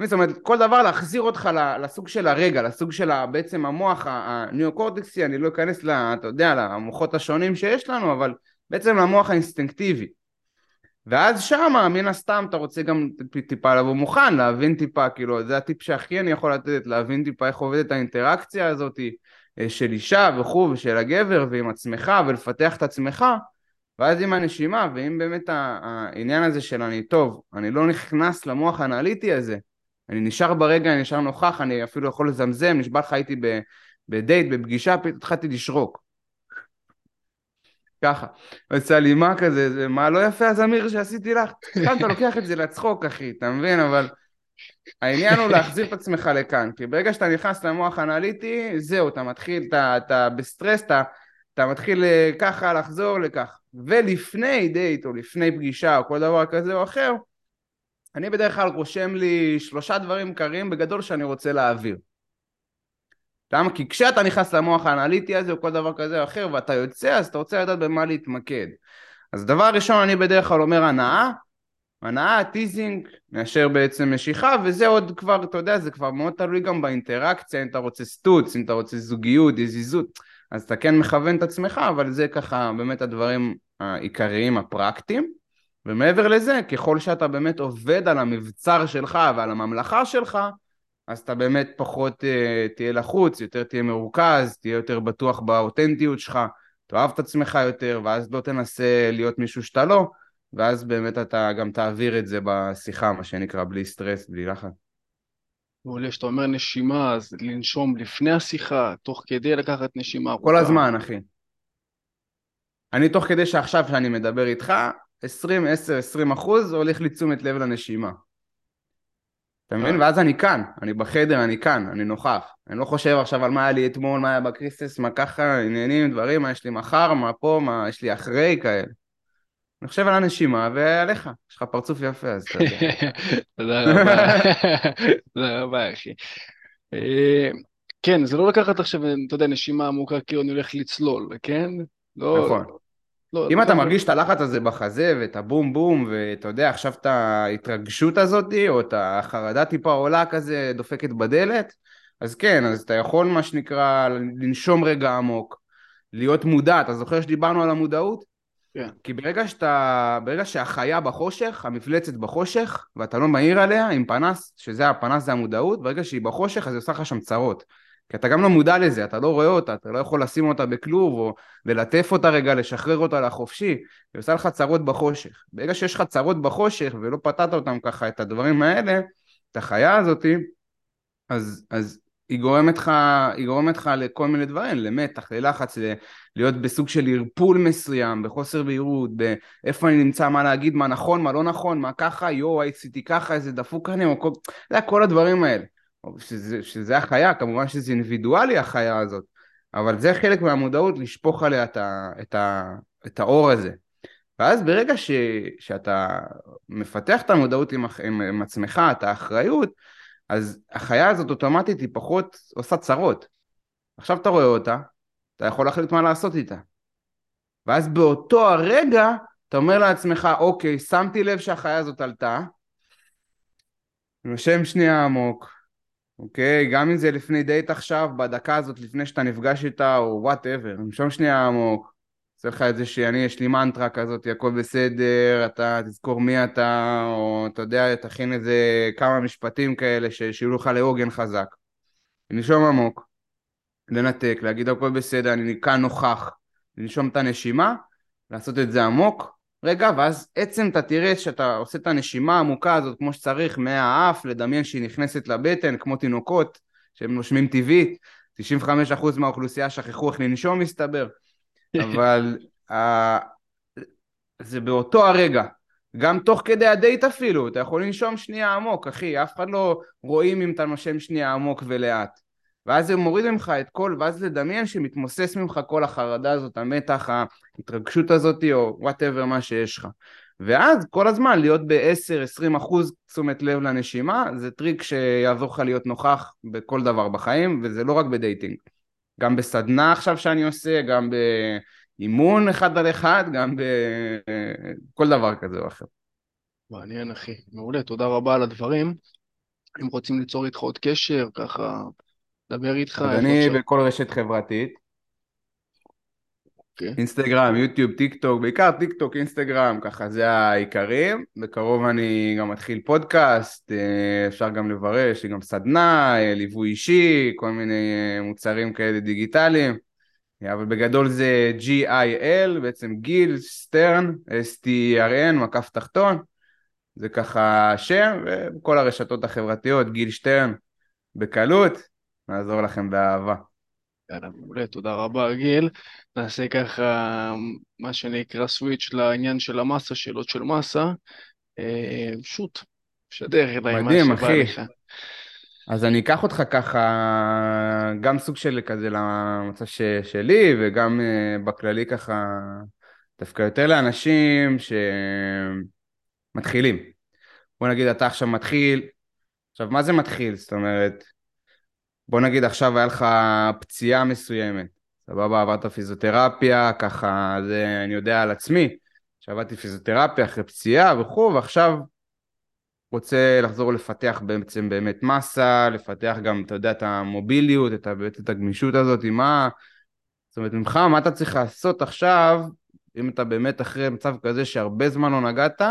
זאת אומרת, כל דבר להחזיר אותך לסוג של הרגע, לסוג של בעצם המוח הניאו-קורטקסי, אני לא אכנס, לה, אתה יודע, למוחות השונים שיש לנו, אבל בעצם למוח האינסטינקטיבי. ואז שמה, מן הסתם, אתה רוצה גם טיפה לבוא מוכן, להבין טיפה, כאילו, זה הטיפ שהכי אני יכול לתת, להבין טיפה איך עובדת האינטראקציה הזאת, אה, של אישה וכו' ושל הגבר ועם עצמך ולפתח את עצמך ואז עם הנשימה ואם באמת העניין הזה של אני טוב, אני לא נכנס למוח האנליטי הזה אני נשאר ברגע, אני נשאר נוכח, אני אפילו יכול לזמזם, נשבע לך הייתי בדייט, בפגישה, פתאום התחלתי לשרוק ככה, עושה לי מה כזה, זה מה לא יפה הזמיר שעשיתי לך? כאן אתה לוקח את זה לצחוק אחי, אתה מבין? אבל העניין הוא להחזיר את עצמך לכאן, כי ברגע שאתה נכנס למוח האנליטי, זהו, אתה מתחיל, אתה, אתה בסטרס, אתה, אתה מתחיל אה, ככה לחזור לכך. ולפני דייט, או לפני פגישה, או כל דבר כזה או אחר, אני בדרך כלל רושם לי שלושה דברים עיקריים בגדול שאני רוצה להעביר. למה? כי כשאתה נכנס למוח האנליטי הזה או כל דבר כזה או אחר ואתה יוצא אז אתה רוצה לדעת במה להתמקד. אז דבר ראשון אני בדרך כלל אומר הנאה, הנאה, teasing, מאשר בעצם משיכה, וזה עוד כבר, אתה יודע, זה כבר מאוד תלוי גם באינטראקציה, אם אתה רוצה סטוץ, אם אתה רוצה זוגיות, יזיזות, אז אתה כן מכוון את עצמך, אבל זה ככה באמת הדברים העיקריים הפרקטיים. ומעבר לזה, ככל שאתה באמת עובד על המבצר שלך ועל הממלכה שלך, אז אתה באמת פחות uh, תהיה לחוץ, יותר תהיה מרוכז, תהיה יותר בטוח באותנטיות שלך, תאהב את עצמך יותר, ואז לא תנסה להיות מישהו שאתה לא, ואז באמת אתה גם תעביר את זה בשיחה, מה שנקרא, בלי סטרס, בלי לחץ. מעולה, כשאתה אומר נשימה, אז לנשום לפני השיחה, תוך כדי לקחת נשימה ארוכה. כל הזמן, אחי. אני תוך כדי שעכשיו שאני מדבר איתך, 20, 10, 20 אחוז הולך לי תשומת לב לנשימה. אתה מבין? ואז אני כאן, אני בחדר, אני כאן, אני נוכח. אני לא חושב עכשיו על מה היה לי אתמול, מה היה בקריסטס, מה ככה, עניינים, דברים, מה יש לי מחר, מה פה, מה יש לי אחרי, כאלה. אני חושב על הנשימה ועליך, יש לך פרצוף יפה אז אתה יודע. (laughs) תודה רבה, (laughs) תודה רבה אחי. אה, כן, זה לא לקחת עכשיו, אתה יודע, נשימה עמוקה כאילו אני הולך לצלול, כן? לא, נכון. לא, אם לא, אתה לא, מרגיש את הלחץ הזה בחזה ואת הבום בום ואתה יודע עכשיו את ההתרגשות הזאת או את החרדה טיפה עולה כזה דופקת בדלת אז כן אז אתה יכול מה שנקרא לנשום רגע עמוק להיות מודע אתה זוכר שדיברנו על המודעות? כן. כי ברגע שאתה, ברגע שהחיה בחושך, המפלצת בחושך, ואתה לא מעיר עליה עם פנס, שזה הפנס זה המודעות, ברגע שהיא בחושך אז היא עושה לך שם צרות. כי אתה גם לא מודע לזה, אתה לא רואה אותה, אתה לא יכול לשים אותה בכלוב או ללטף אותה רגע, לשחרר אותה לחופשי, היא עושה לך צרות בחושך. ברגע שיש לך צרות בחושך ולא פתרת אותם ככה, את הדברים האלה, את החיה הזאתי, אז, אז היא גורמת לך, היא גורמת לך לכל מיני דברים, למתח, ללחץ, ל- להיות בסוג של ערפול מסוים, בחוסר בהירות, באיפה אני נמצא, מה להגיד, מה נכון, מה לא נכון, מה ככה, יואו, עשיתי ככה, איזה דפוק אני, או כל, זה כל הדברים האלה. שזה, שזה החיה, כמובן שזה אינדיבידואלי החיה הזאת, אבל זה חלק מהמודעות לשפוך עליה את, ה, את, ה, את האור הזה. ואז ברגע ש, שאתה מפתח את המודעות עם, עם, עם עצמך, את האחריות, אז החיה הזאת אוטומטית היא פחות עושה צרות. עכשיו אתה רואה אותה, אתה יכול להחליט מה לעשות איתה. ואז באותו הרגע אתה אומר לעצמך, אוקיי, שמתי לב שהחיה הזאת עלתה, נושם שנייה עמוק, אוקיי? גם אם זה לפני דייט עכשיו, בדקה הזאת לפני שאתה נפגש איתה, או whatever, נשום שנייה עמוק, עושה לך את זה שאני, יש לי מנטרה כזאת, הכל בסדר, אתה תזכור מי אתה, או אתה יודע, תכין איזה כמה משפטים כאלה שיהיו לך לעוגן חזק. לנשום עמוק, לנתק, להגיד הכל בסדר, אני כאן נוכח, לנשום את הנשימה, לעשות את זה עמוק, רגע, ואז עצם אתה תראה שאתה עושה את הנשימה העמוקה הזאת כמו שצריך מהאף, לדמיין שהיא נכנסת לבטן כמו תינוקות שהם נושמים טבעית, 95% מהאוכלוסייה שכחו איך לנשום מסתבר, (laughs) אבל uh, זה באותו הרגע, גם תוך כדי הדייט אפילו, אתה יכול לנשום שנייה עמוק, אחי, אף אחד לא רואים אם אתה נושם שנייה עמוק ולאט. ואז זה מוריד ממך את כל, ואז לדמיין שמתמוסס ממך כל החרדה הזאת, המתח, ההתרגשות הזאת, או whatever מה שיש לך. ואז כל הזמן להיות ב-10-20 אחוז תשומת לב לנשימה, זה טריק שיעזור לך להיות נוכח בכל דבר בחיים, וזה לא רק ב dating. גם בסדנה עכשיו שאני עושה, גם באימון אחד על אחד, גם בכל דבר כזה או אחר. מעניין אחי, מעולה, תודה רבה על הדברים. אם רוצים ליצור איתך עוד קשר, ככה דבר איתך. אני בכל רשת חברתית. Okay. אינסטגרם, יוטיוב, טיק טוק, בעיקר טיק טוק, אינסטגרם, ככה זה העיקרים. בקרוב אני גם מתחיל פודקאסט, אה, אפשר גם לברר, יש לי גם סדנה, אה, ליווי אישי, כל מיני אה, מוצרים כאלה דיגיטליים. אבל בגדול זה G-I-L, בעצם גיל סטרן, S-T-R-N, מקף תחתון. זה ככה השם, ובכל הרשתות החברתיות, גיל שטרן, בקלות. נעזור לכם באהבה. יאללה, מעולה, תודה רבה גיל. נעשה ככה מה שנקרא סוויץ' לעניין של המסה, שאלות של מסה. אה, שוט, שדר אליי מה שבא לך. אז אני אקח אותך ככה, גם סוג של כזה למצב ש, שלי, וגם uh, בכללי ככה, דווקא יותר לאנשים שמתחילים. בוא נגיד, אתה עכשיו מתחיל, עכשיו, מה זה מתחיל? זאת אומרת, בוא נגיד עכשיו היה לך פציעה מסוימת, סבבה, עברת פיזיותרפיה, ככה, זה אני יודע על עצמי, שעבדתי פיזיותרפיה אחרי פציעה וכו', ועכשיו רוצה לחזור לפתח בעצם באמת מסה, לפתח גם, אתה יודע, את המוביליות, את, את הגמישות הזאת, מה... זאת אומרת, ממך, מה אתה צריך לעשות עכשיו, אם אתה באמת אחרי מצב כזה שהרבה זמן לא נגעת,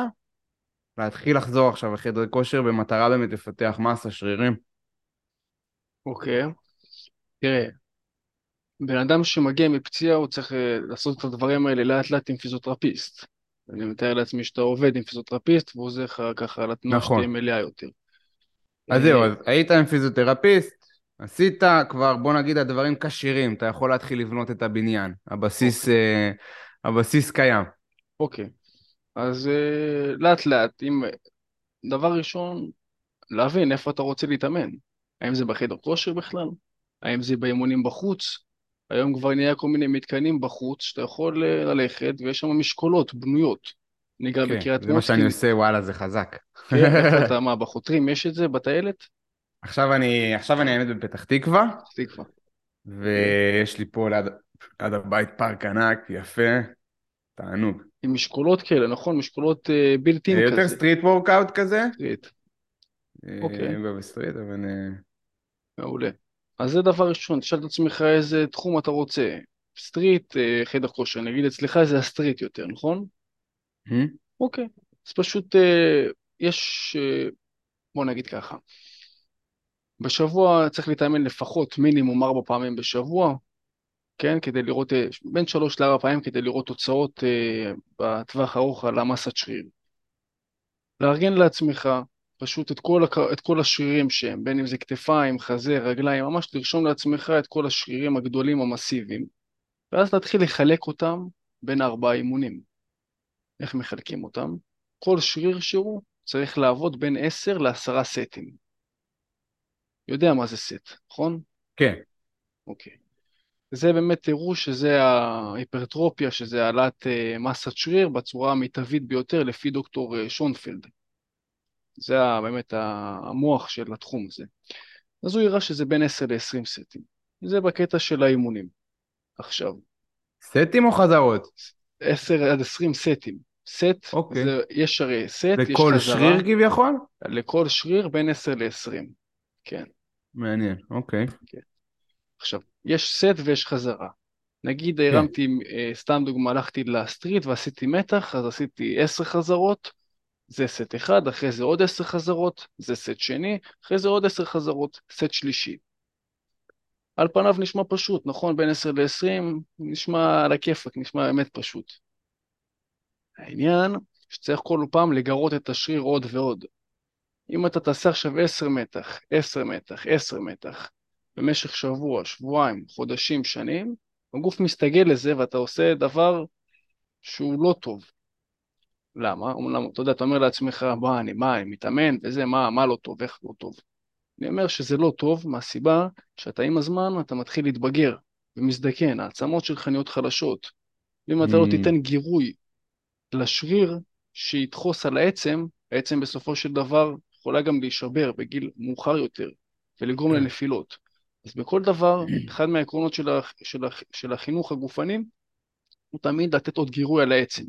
להתחיל לחזור עכשיו לחדר כושר במטרה באמת לפתח מסה, שרירים. אוקיי. תראה, בן אדם שמגיע מפציעה הוא צריך אה, לעשות את הדברים האלה לאט לאט עם פיזיותרפיסט. אני מתאר לעצמי שאתה עובד עם פיזיותרפיסט והוא עוזר לך ככה לתנועה נכון. שתהיה מלאה יותר. אז זהו, אה, אז היית עם פיזיותרפיסט, עשית כבר, בוא נגיד, הדברים כשירים, אתה יכול להתחיל לבנות את הבניין. הבסיס, אוקיי. uh, הבסיס קיים. אוקיי. אז uh, לאט לאט, אם... דבר ראשון, להבין איפה אתה רוצה להתאמן. האם זה בחדר כושר בכלל? האם זה באימונים בחוץ? היום כבר נהיה כל מיני מתקנים בחוץ שאתה יכול אה, ללכת ויש שם משקולות בנויות. אני גר כן, בקריית מוצקין. זה מה שאני עושה, וואלה, זה חזק. כן, (laughs) אתה, מה, בחותרים יש את זה בטיילת? עכשיו אני, עכשיו אני האמת בפתח תקווה. פתח תקווה. ויש לי פה ליד, ליד הבית פארק ענק, יפה. תענוג. עם משקולות כאלה, נכון? משקולות built-in אה, כזה. יותר street workout כזה? street, אה, אוקיי. לא ב street, אבל... מעולה. אז זה דבר ראשון, תשאל את עצמך איזה תחום אתה רוצה. street, אה, חדר כושר, נגיד אצלך זה ה street יותר, נכון? hmm? אוקיי. אז פשוט אה, יש, אה, בוא נגיד ככה, בשבוע צריך להתאמן לפחות מינימום ארבע פעמים בשבוע, כן? כדי לראות, אה, בין שלוש לארבע פעמים כדי לראות תוצאות אה, בטווח הארוך על המסת שריר. לארגן לעצמך פשוט את כל, הק... את כל השרירים שהם, בין אם זה כתפיים, חזה, רגליים, ממש לרשום לעצמך את כל השרירים הגדולים המסיביים, ואז להתחיל לחלק אותם בין ארבעה אימונים. איך מחלקים אותם? כל שריר שהוא צריך לעבוד בין עשר לעשרה סטים. יודע מה זה סט, נכון? כן. אוקיי. זה באמת תראו שזה ההיפרטרופיה, שזה העלאת אה, מסת שריר בצורה המיטבית ביותר לפי דוקטור אה, שונפלד. זה באמת המוח של התחום הזה. אז הוא יראה שזה בין 10 ל-20 סטים. זה בקטע של האימונים. עכשיו. סטים או חזרות? 10 עד 20 סטים. סט, אוקיי. זה, יש הרי סט, יש חזרה. לכל שריר כביכול? לכל שריר בין 10 ל-20. כן. מעניין, אוקיי. כן. עכשיו, יש סט ויש חזרה. נגיד כן. הרמתי, אה, סתם דוגמא, הלכתי לסטריט ועשיתי מתח, אז עשיתי 10 חזרות, זה סט אחד, אחרי זה עוד 10 חזרות, זה סט שני, אחרי זה עוד 10 חזרות, סט שלישי. על פניו נשמע פשוט, נכון? בין 10 ל-20, נשמע על הכיפאק, נשמע באמת פשוט. העניין, שצריך כל פעם לגרות את השריר עוד ועוד. אם אתה תעשה עכשיו 10 מתח, 10 מתח, 10 מתח, במשך שבוע, שבועיים, חודשים, שנים, הגוף מסתגל לזה ואתה עושה דבר שהוא לא טוב. למה? אומנם, אתה יודע, אתה אומר לעצמך, מה, אני, מה, אני מתאמן וזה, מה, מה לא טוב, איך לא טוב. אני אומר שזה לא טוב מהסיבה שאתה עם הזמן, אתה מתחיל להתבגר ומזדקן, העצמות שלך נהיות חלשות. ואם אתה לא Mm. תיתן גירוי לשריר שידחוס על העצם, העצם בסופו של דבר יכולה גם להישבר בגיל מאוחר יותר ולגרום כן. לנפילות. אז בכל דבר, (clears throat) אחד מהעקרונות של, הח, של, הח, של החינוך הגופני הוא תמיד לתת עוד גירוי על העצם.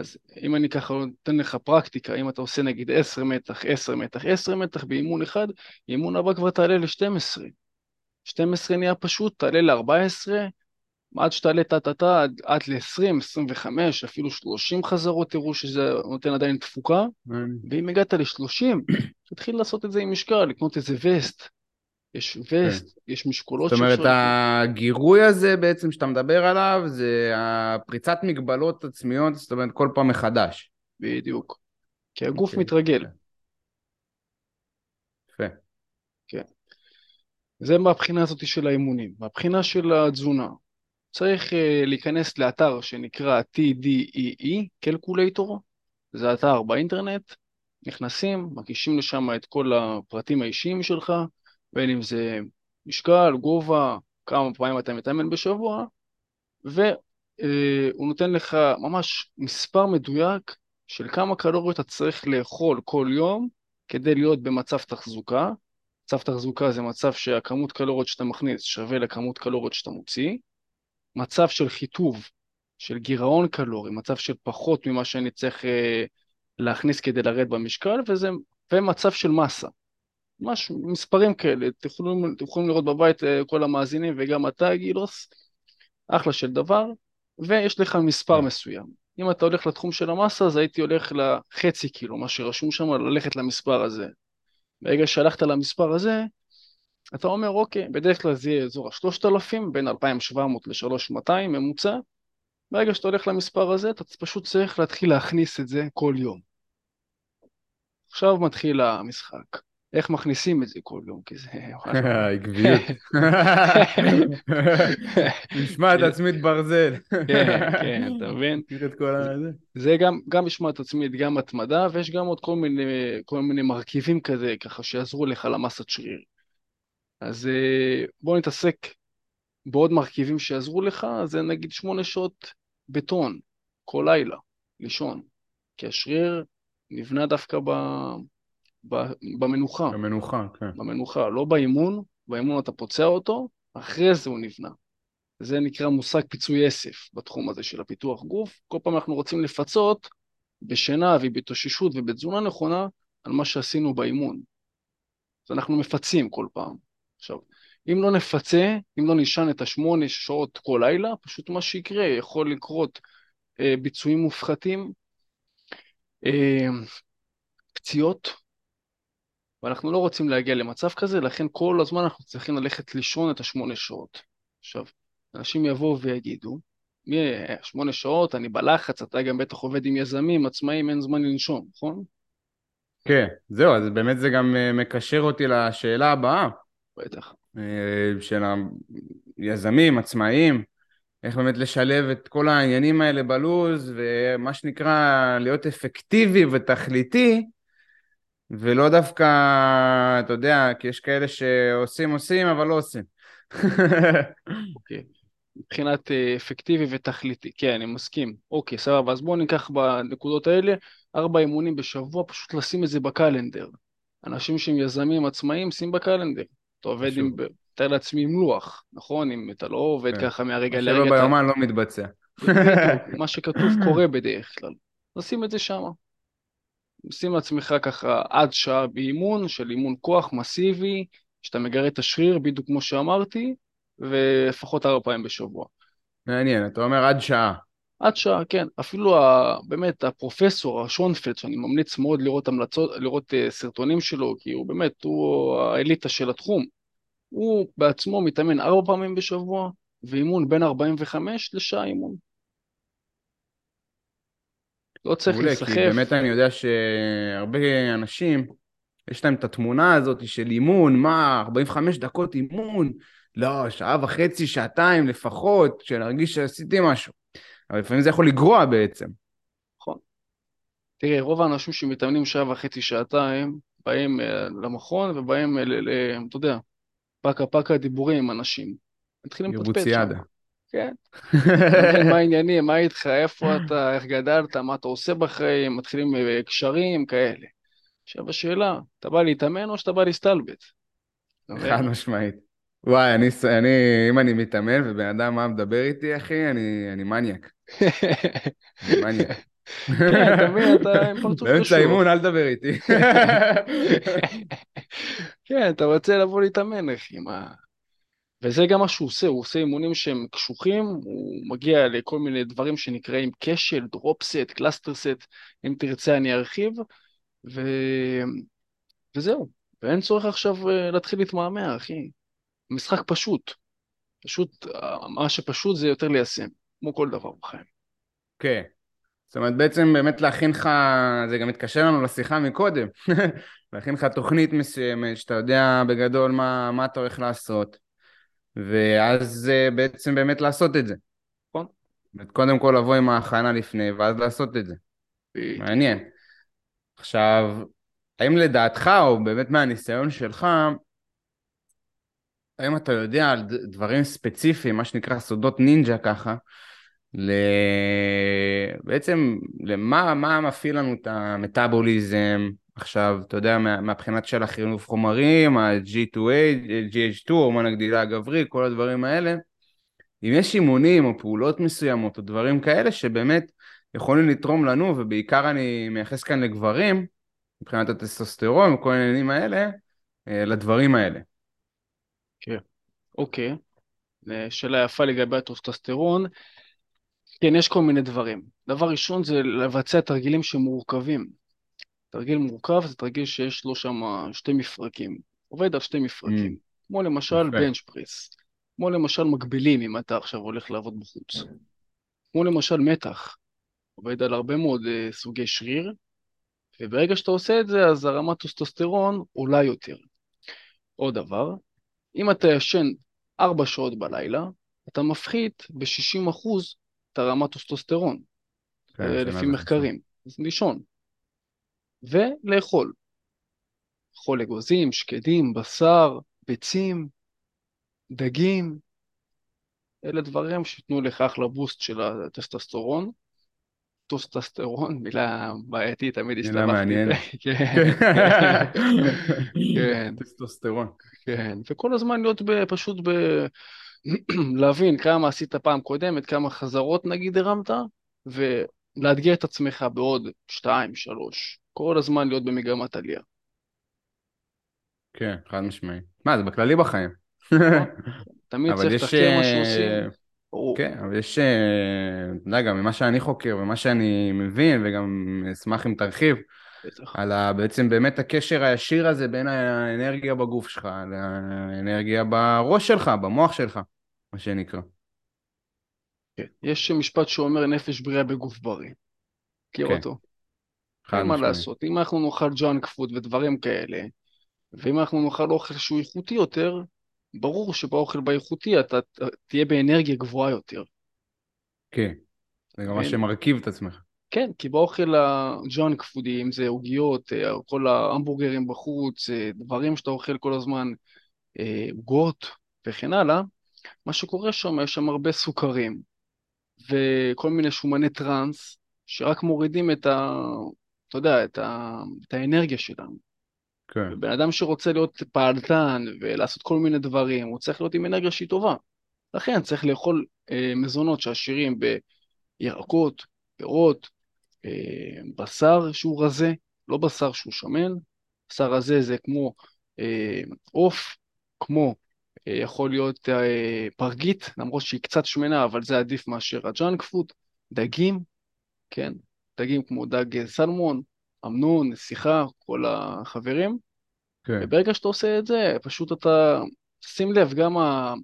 אז אם אני ככה נותן לך פרקטיקה, אם אתה עושה נגיד 10 מתח, 10 מתח, 10 מתח באימון אחד, אימון הבא כבר תעלה ל-12. 12 נהיה פשוט, תעלה ל-14, עד שתעלה טה-טה-טה, עד, עד ל-20, 25, אפילו 30 חזרות, תראו שזה נותן עדיין תפוקה, מעניין. ואם הגעת ל-30, תתחיל לעשות את זה עם משקל, לקנות איזה וסט. יש וסט, יש משקולות כן. זאת אומרת, לקנות. הגירוי הזה בעצם שאתה מדבר עליו, זה הפריצת מגבלות עצמיות, זאת אומרת, כל פעם מחדש. בדיוק. כי הגוף אוקיי. מתרגל. יפה. זה מהבחינה הזאת של האימונים. מהבחינה של התזונה, צריך uh, להיכנס לאתר שנקרא TDEE, calculator, זה אתר באינטרנט, נכנסים, מגישים לשם את כל הפרטים האישיים שלך, בין אם זה משקל, גובה, כמה פעמים אתה מתאמן בשבוע, והוא נותן לך ממש מספר מדויק של כמה קלוריות אתה צריך לאכול כל יום כדי להיות במצב תחזוקה. מצב תחזוקה זה מצב שהכמות קלוריות שאתה מכניס שווה לכמות קלוריות שאתה מוציא. מצב של חיטוב, של גירעון קלורי, מצב של פחות ממה שאני צריך אה, להכניס כדי לרדת במשקל, וזה, ומצב של מסה. ממש מספרים כאלה, אתם יכולים, אתם יכולים לראות בבית אה, כל המאזינים וגם אתה גילוס, אחלה של דבר, ויש לך מספר כן. מסוים. אם אתה הולך לתחום של המסה, אז הייתי הולך לחצי קילו, מה שרשום שם, ללכת למספר הזה. ברגע שהלכת למספר הזה, אתה אומר, אוקיי, בדרך כלל זה יהיה אזור ה-3,000, בין 2,700 ל-3,200 ממוצע. ברגע שאתה הולך למספר הזה, אתה פשוט צריך להתחיל להכניס את זה כל יום. עכשיו מתחיל המשחק. איך מכניסים את זה כל יום? כי זה... וואלה. עקביות. משמעת עצמית ברזל. כן, כן, אתה מבין? זה? גם, משמעת עצמית, גם התמדה, ויש גם עוד כל מיני, מרכיבים כזה, ככה שיעזרו לך למסת שריר. אז אה, בוא נתעסק בעוד מרכיבים שיעזרו לך, זה נגיד שמונה שעות בטון, כל לילה, לישון. כי השריר נבנה דווקא ב, במנוחה, במנוחה, כן. במנוחה, לא באימון, באימון אתה פוצע אותו, אחרי זה הוא נבנה. זה נקרא מושג פיצוי אסף בתחום הזה של הפיתוח גוף. כל פעם אנחנו רוצים לפצות בשינה ובהתאוששות ובתזונה נכונה על מה שעשינו באימון. אז אנחנו מפצים כל פעם. עכשיו, אם לא נפצה, אם לא נשען את השמונה שעות כל לילה, פשוט מה שיקרה, יכול לקרות אה, ביצועים מופחתים, אה, פציעות, ואנחנו לא רוצים להגיע למצב כזה, לכן כל הזמן אנחנו צריכים ללכת לישון את השמונה שעות. עכשיו, אנשים יבואו ויגידו, מי, שמונה שעות, אני בלחץ, אתה גם בטח עובד עם יזמים, עצמאים, אין זמן לנשום, נכון? כן, זהו, אז באמת זה גם אה, מקשר אותי לשאלה הבאה. בטח. אה, של היזמים, עצמאים, איך באמת לשלב את כל העניינים האלה בלוז, ומה שנקרא להיות אפקטיבי ותכליתי, ולא דווקא, אתה יודע, כי יש כאלה שעושים עושים אבל לא עושים. אוקיי. מבחינת אה, אפקטיבי ותכליתי, כן, אני מסכים. אוקיי, סבבה, אז בואו ניקח בנקודות האלה ארבע אימונים בשבוע, פשוט לשים את זה בקלנדר. אנשים שהם יזמים עצמאים, שים בקלנדר. אתה עובד עם, תאר לעצמי עם לוח, נכון? אם אתה לא עובד כן. ככה מהרגע לרגע. שלא ביומן לא מתבצע. מה שכתוב קורה בדרך כלל. נשים את זה שם. שים לעצמך ככה עד שעה באימון, של אימון כוח מסיבי, שאתה מגרה את השריר, בדיוק כמו שאמרתי, ולפחות ארבע פעמים בשבוע. מעניין, אתה אומר עד שעה. עד שעה, כן. אפילו ה, באמת הפרופסור, השונפלד, שאני ממליץ מאוד לראות המלצות, לראות uh, סרטונים שלו, כי הוא באמת, הוא האליטה של התחום. הוא בעצמו מתאמן ארבע פעמים בשבוע, ואימון בין 45 לשעה אימון. לא צריך להיסחף. כי באמת אני יודע שהרבה אנשים, יש להם את התמונה הזאת של אימון, מה, 45 דקות אימון? לא, שעה וחצי, שעתיים לפחות, שנרגיש שעשיתי משהו. אבל לפעמים זה יכול לגרוע בעצם. נכון. תראה, רוב האנשים שמתאמנים שעה וחצי, שעתיים, באים אה, למכון ובאים, אה, אתה יודע, פקה פקה דיבורים עם אנשים. מתחילים לפטפט שם. כן. (laughs) מה העניינים, מה איתך, איפה אתה, איך גדלת, מה אתה עושה בחיים, מתחילים אה, קשרים, כאלה. עכשיו השאלה, אתה בא להתאמן או שאתה בא להסתלבט? חד משמעית. וואי, אני, אני, אם אני מתאמן ובן אדם מה מדבר איתי, אחי, אני, אני מניאק. אני מניאק. (laughs) כן, אתה מבין, אתה עם (laughs) פרצוף קשוח. באמצע האימון, אל תדבר איתי. כן, אתה רוצה לבוא להתאמן, אחי, מה... וזה גם מה שהוא עושה, הוא עושה אימונים שהם קשוחים, הוא מגיע לכל מיני דברים שנקראים כשל, drop set, cluster set, אם תרצה אני ארחיב, ו... וזהו, ואין צורך עכשיו אה, להתחיל להתמהמה, אחי. משחק פשוט. פשוט, מה שפשוט זה יותר ליישם, כמו כל דבר בחיים. כן. זאת אומרת, בעצם באמת להכין לך, זה גם מתקשר לנו לשיחה מקודם, (laughs) להכין לך תוכנית מסוימת, שאתה יודע בגדול מה, מה אתה הולך לעשות, ואז בעצם באמת לעשות את זה. נכון. קודם כל לבוא עם ההכנה לפני, ואז לעשות את זה. מעניין. עכשיו, האם לדעתך, או באמת מהניסיון שלך, האם אתה יודע על דברים ספציפיים, מה שנקרא סודות נינג'ה ככה, ל... בעצם למה מה מפעיל לנו את המטאבוליזם עכשיו, אתה יודע, מה, מהבחינת של החינוך חומרים, ה-G2A, GH2, הורמון הגדילה הגברי, כל הדברים האלה, אם יש אימונים או פעולות מסוימות או דברים כאלה שבאמת יכולים לתרום לנו, ובעיקר אני מייחס כאן לגברים, מבחינת הטסטוסטרון וכל העניינים האלה, אה, לדברים האלה. כן, אוקיי. שאלה יפה לגבי הטוסטסטרון. כן, יש כל מיני דברים. דבר ראשון זה לבצע תרגילים שמורכבים. תרגיל מורכב זה תרגיל שיש לו שם שתי מפרקים. עובד על שתי מפרקים. Mm. כמו למשל בנץ' פריס. כמו למשל מגבילים אם אתה עכשיו הולך לעבוד בחוץ. כמו למשל מתח. עובד על הרבה מאוד uh, סוגי שריר, וברגע שאתה עושה את זה, אז הרמת טוסטוסטרון עולה יותר. עוד דבר, אם אתה ישן 4 שעות בלילה, אתה מפחית ב-60% את הרמת טוסטוסטרון, כן, אה, לפי מחקרים. אז לישון. ולאכול. לאכול אגוזים, שקדים, בשר, ביצים, דגים. אלה דברים שייתנו לך אחלה boost של הטסטוסטרון. טוסטסטרון, מילה בעייתית, תמיד הסתבכתי. מילה מעניינת. (laughs) כן. (laughs) כן. טסטוסטרון. כן, וכל הזמן להיות פשוט (clears throat) להבין כמה עשית פעם קודמת, כמה חזרות נגיד הרמת, ולאתגר את עצמך בעוד שתיים, שלוש, כל הזמן להיות במגמת עלייה. כן, חד משמעי. מה, זה בכללי בחיים. נכון? (laughs) תמיד צריך. לתחקר מה אה, שעושים. כן, אבל יש, אה, אתה יודע, גם ממה שאני חוקר ומה שאני מבין, וגם אשמח אם תרחיב. על ה, בעצם באמת הקשר הישיר הזה בין האנרגיה בגוף שלך לאנרגיה בראש שלך, במוח שלך, מה שנקרא. כן. יש משפט שאומר נפש בריאה בגוף בריא. מכיר כן, אותו? אין מה. לעשות. אם אנחנו נאכל ג'אנק פוד ודברים כאלה, ואם אנחנו נאכל אוכל שהוא איכותי יותר, ברור שבאוכל באיכותי אתה תהיה באנרגיה גבוהה יותר. כן, זה גם מה? שמרכיב את עצמך. כן, כי באוכל הג'אנק פודי, אם זה עוגיות, אה, כל ההמבורגרים בחוץ, אה, דברים שאתה אוכל כל הזמן, אה, עוגות וכן הלאה, מה שקורה שם, יש שם הרבה סוכרים וכל מיני שומני טראנס, שרק מורידים את ה... אתה יודע, את, ה... את האנרגיה שלנו. כן, ובן אדם שרוצה להיות פעלתן ולעשות כל מיני דברים, הוא צריך להיות עם אנרגיה שהיא טובה. לכן צריך לאכול אה, מזונות שעשירים בירקות, פירות, אה, בשר שהוא רזה, לא בשר שהוא שמן. בשר רזה זה כמו אה, עוף, כמו אה, יכול להיות אה, פרגית, למרות שהיא קצת שמנה, אבל זה עדיף מאשר הג'אנק פוד. דגים, כן, דגים כמו דג סלמון, אמנון, נסיכה, כל החברים. כן. וברגע שאתה עושה את זה, פשוט אתה, שים לב, גם ה...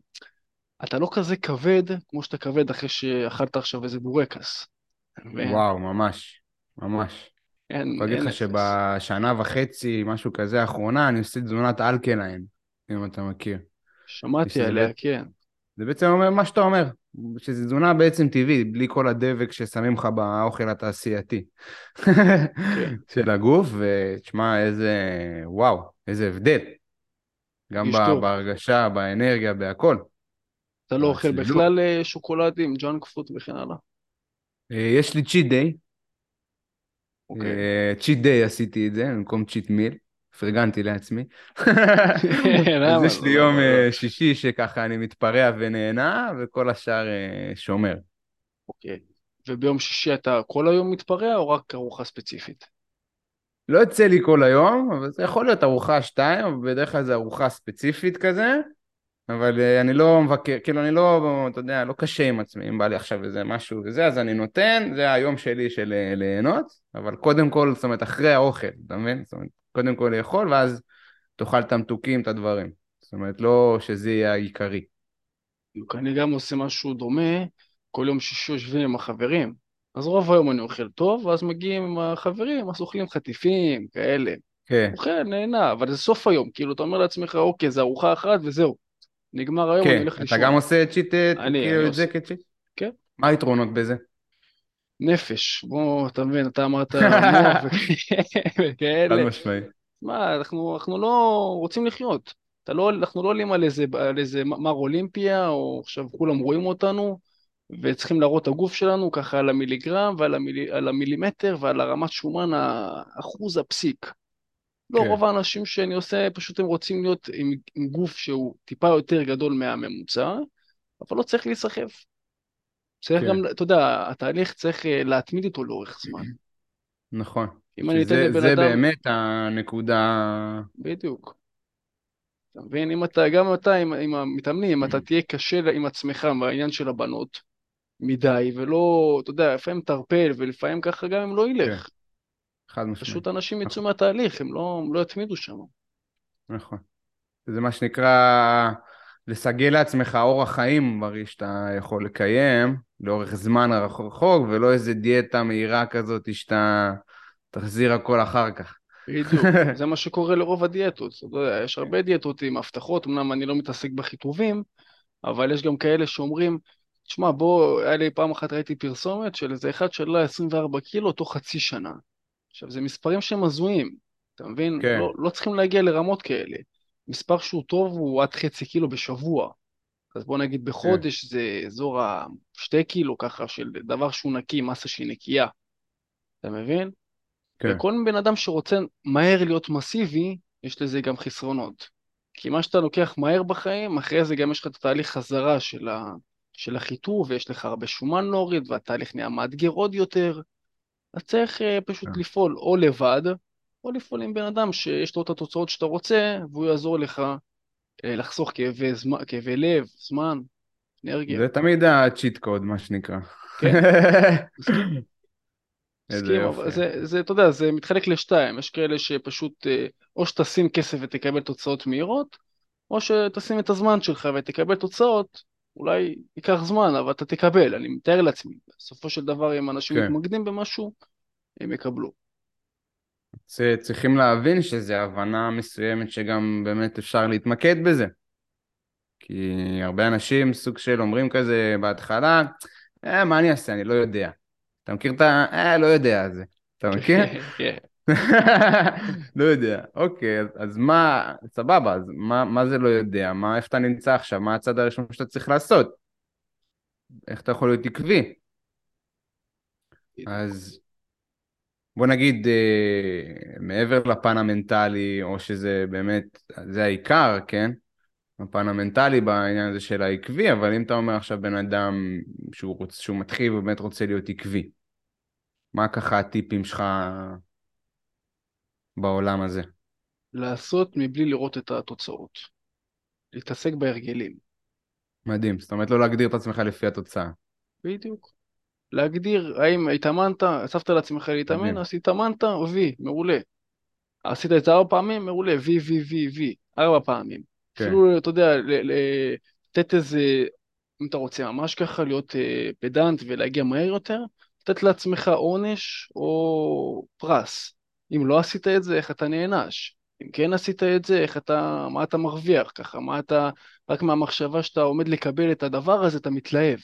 אתה לא כזה כבד כמו שאתה כבד אחרי שאכלת עכשיו איזה בורקס. וואו, ממש, ממש. אין, אני אין לך. שבשנה וחצי, משהו כזה, האחרונה, אני עושה תזונת אלקליין, אם אתה מכיר. שמעתי עליה, כן. זה בעצם אומר מה שאתה אומר, שזו תזונה בעצם טבעית, בלי כל הדבק ששמים לך באוכל התעשייתי כן. (laughs) של הגוף, ותשמע, איזה, וואו, איזה הבדל. גם ב-. בהרגשה, באנרגיה, בהכל. אתה לא אוכל. בכלל אה, שוקולדים, ג'אנק פוד וכן הלאה. אה, יש לי cheat day, אוקיי. cheat day עשיתי את זה, במקום cheat meal, פרגנתי לעצמי. למה אז יש לי לא? יום למה אה, לא? שישי שככה אני מתפרע ונהנה, וכל השאר אה, שומר. אוקיי. וביום שישי אתה כל היום מתפרע או רק ארוחה ספציפית? לא יוצא לי כל היום, אבל זה יכול להיות ארוחה שתיים, אבל בדרך כלל זה ארוחה ספציפית כזה, אבל אה, אני לא מבקר, כאילו אני לא, אתה יודע, לא קשה עם עצמי, אם בא לי עכשיו איזה משהו וזה, אז אני נותן, זה היום שלי של ליהנות, אבל קודם כל, זאת אומרת, אחרי האוכל, אתה מבין? זאת אומרת, קודם כל לאכול, ואז תאכל את המתוקים, את הדברים. זאת אומרת, לא שזה יהיה העיקרי. אני גם עושה משהו דומה, כל יום שישי יושבים עם החברים. אז רוב היום אני אוכל טוב, ואז מגיעים עם החברים, אז אוכלים חטיפים, כאלה. כן, אוכל, נהנה, אבל זה סוף היום, כאילו, אתה אומר לעצמך, אוקיי, זה ארוחה אחת וזהו. נגמר היום, אני כן, הולך אתה לישון. גם עושה צ'יט, אה, אני- כאילו אני את זה. כצ'יט? כן. מה היתרונות בזה? נפש, בוא, אתה מבין, אתה אמרת (laughs) מוח וכ- חד וכאלה. משמעי. מה, אנחנו, אנחנו לא רוצים לחיות. אתה לא, אנחנו לא עולים על איזה, על איזה מר אולימפיה, או עכשיו כולם רואים אותנו, וצריכים להראות את הגוף שלנו ככה על המיליגרם ועל המיל, על המילימטר ועל הרמת שומן האחוז הפסיק. לא, כן. רוב האנשים שאני עושה, פשוט הם רוצים להיות עם, עם גוף שהוא טיפה יותר גדול מהממוצע, אבל לא צריך להיסחף. צריך כן. גם, אתה יודע, התהליך צריך אה, להתמיד איתו לאורך זמן. נכון. אם אני אתן לבן זה אדם... באמת הנקודה... בדיוק. אתה מבין? אם אתה, גם אתה עם, עם המתאמנים, אתה תהיה קשה עם עצמך בעניין של הבנות מדי, ולא, אתה יודע, לפעמים תרפל, ולפעמים ככה גם אם לא ילך. חד משמעית. פשוט אנשים יצאו מהתהליך, הם לא, הם לא יתמידו שם. נכון. זה מה שנקרא לסגל לעצמך אורח חיים בריא שאתה יכול לקיים לאורך זמן רחוק, ולא איזה דיאטה מהירה כזאת שאתה תחזיר הכל אחר כך. בדיוק, (laughs) זה מה שקורה לרוב הדיאטות. אתה יודע, יש הרבה דיאטות עם הבטחות, אמנם אני לא מתעסק בחיטובים, אבל יש גם כאלה שאומרים, תשמע, בוא, היה לי פעם אחת ראיתי פרסומת של איזה אחד שעלה 24 קילו תוך חצי שנה. עכשיו, זה מספרים שהם הזויים, אתה מבין? כן. לא, לא צריכים להגיע לרמות כאלה. מספר שהוא טוב הוא עד חצי קילו בשבוע. אז בוא נגיד בחודש זה אזור השתי קילו ככה של דבר שהוא נקי, מסה שהיא נקייה. אתה מבין? כן. וכל בן אדם שרוצה מהר להיות מסיבי, יש לזה גם חסרונות. כי מה שאתה לוקח מהר בחיים, אחרי זה גם יש לך את התהליך חזרה של, ה, של החיטוב, ויש לך הרבה שומן להוריד, והתהליך נהיה מאתגר עוד יותר. אז צריך uh, פשוט כן. לפעול או לבד, או לפעול עם בן אדם שיש לו את התוצאות שאתה רוצה, והוא יעזור לך uh, לחסוך כאבי, זמן, כאבי לב, זמן, אנרגיה. זה תמיד הצ'יט קוד, מה שנקרא. כן, (laughs) מסכים. אבל זה, אתה יודע, זה מתחלק לשתיים, יש כאלה שפשוט, אה, או שתשים כסף ותקבל תוצאות מהירות, או שתשים את הזמן שלך ותקבל תוצאות, אולי ייקח זמן, אבל אתה תקבל, אני מתאר לעצמי. בסופו של דבר, אם אנשים כן. מתמקדים במשהו, הם יקבלו. צריכים להבין שזה הבנה מסוימת שגם באמת אפשר להתמקד בזה. כי הרבה אנשים סוג של אומרים כזה בהתחלה, אה, מה אני אעשה, אני לא יודע. אתה מכיר את ה... אה, לא יודע הזה. אתה מכיר? (laughs) כן. (laughs) לא יודע. אוקיי, אז, מה, סבבה, אז מה, מה זה לא יודע? מה, איפה אתה נמצא עכשיו? מה הצד הראשון שאתה צריך לעשות? איך אתה יכול להיות עקבי? אז בוא נגיד, אה, מעבר לפן המנטלי, או שזה באמת, זה העיקר, כן? הפן המנטלי בעניין הזה של העקבי, אבל אם אתה אומר עכשיו בן אדם שהוא, רוצ, שהוא מתחיל ובאמת רוצה להיות עקבי, מה ככה הטיפים שלך בעולם הזה? לעשות מבלי לראות את התוצאות. להתעסק בהרגלים. מדהים, זאת אומרת לא להגדיר את עצמך לפי התוצאה. בדיוק. להגדיר האם התאמנת, אספת לעצמך להתאמן. אז התאמנת, וי, מעולה. עשית את זה ארבע פעמים, מעולה, וי, וי, וי, וי, ארבע פעמים. כן. אפילו, אתה יודע, לתת איזה, אם אתה רוצה ממש ככה, להיות אה, פדנט ולהגיע מהר יותר, לתת לעצמך עונש או פרס. אם לא עשית את זה, איך אתה נענש? אם כן עשית את זה, איך אתה, מה אתה מרוויח ככה? מה אתה, רק מהמחשבה שאתה עומד לקבל את הדבר הזה, אתה מתלהב.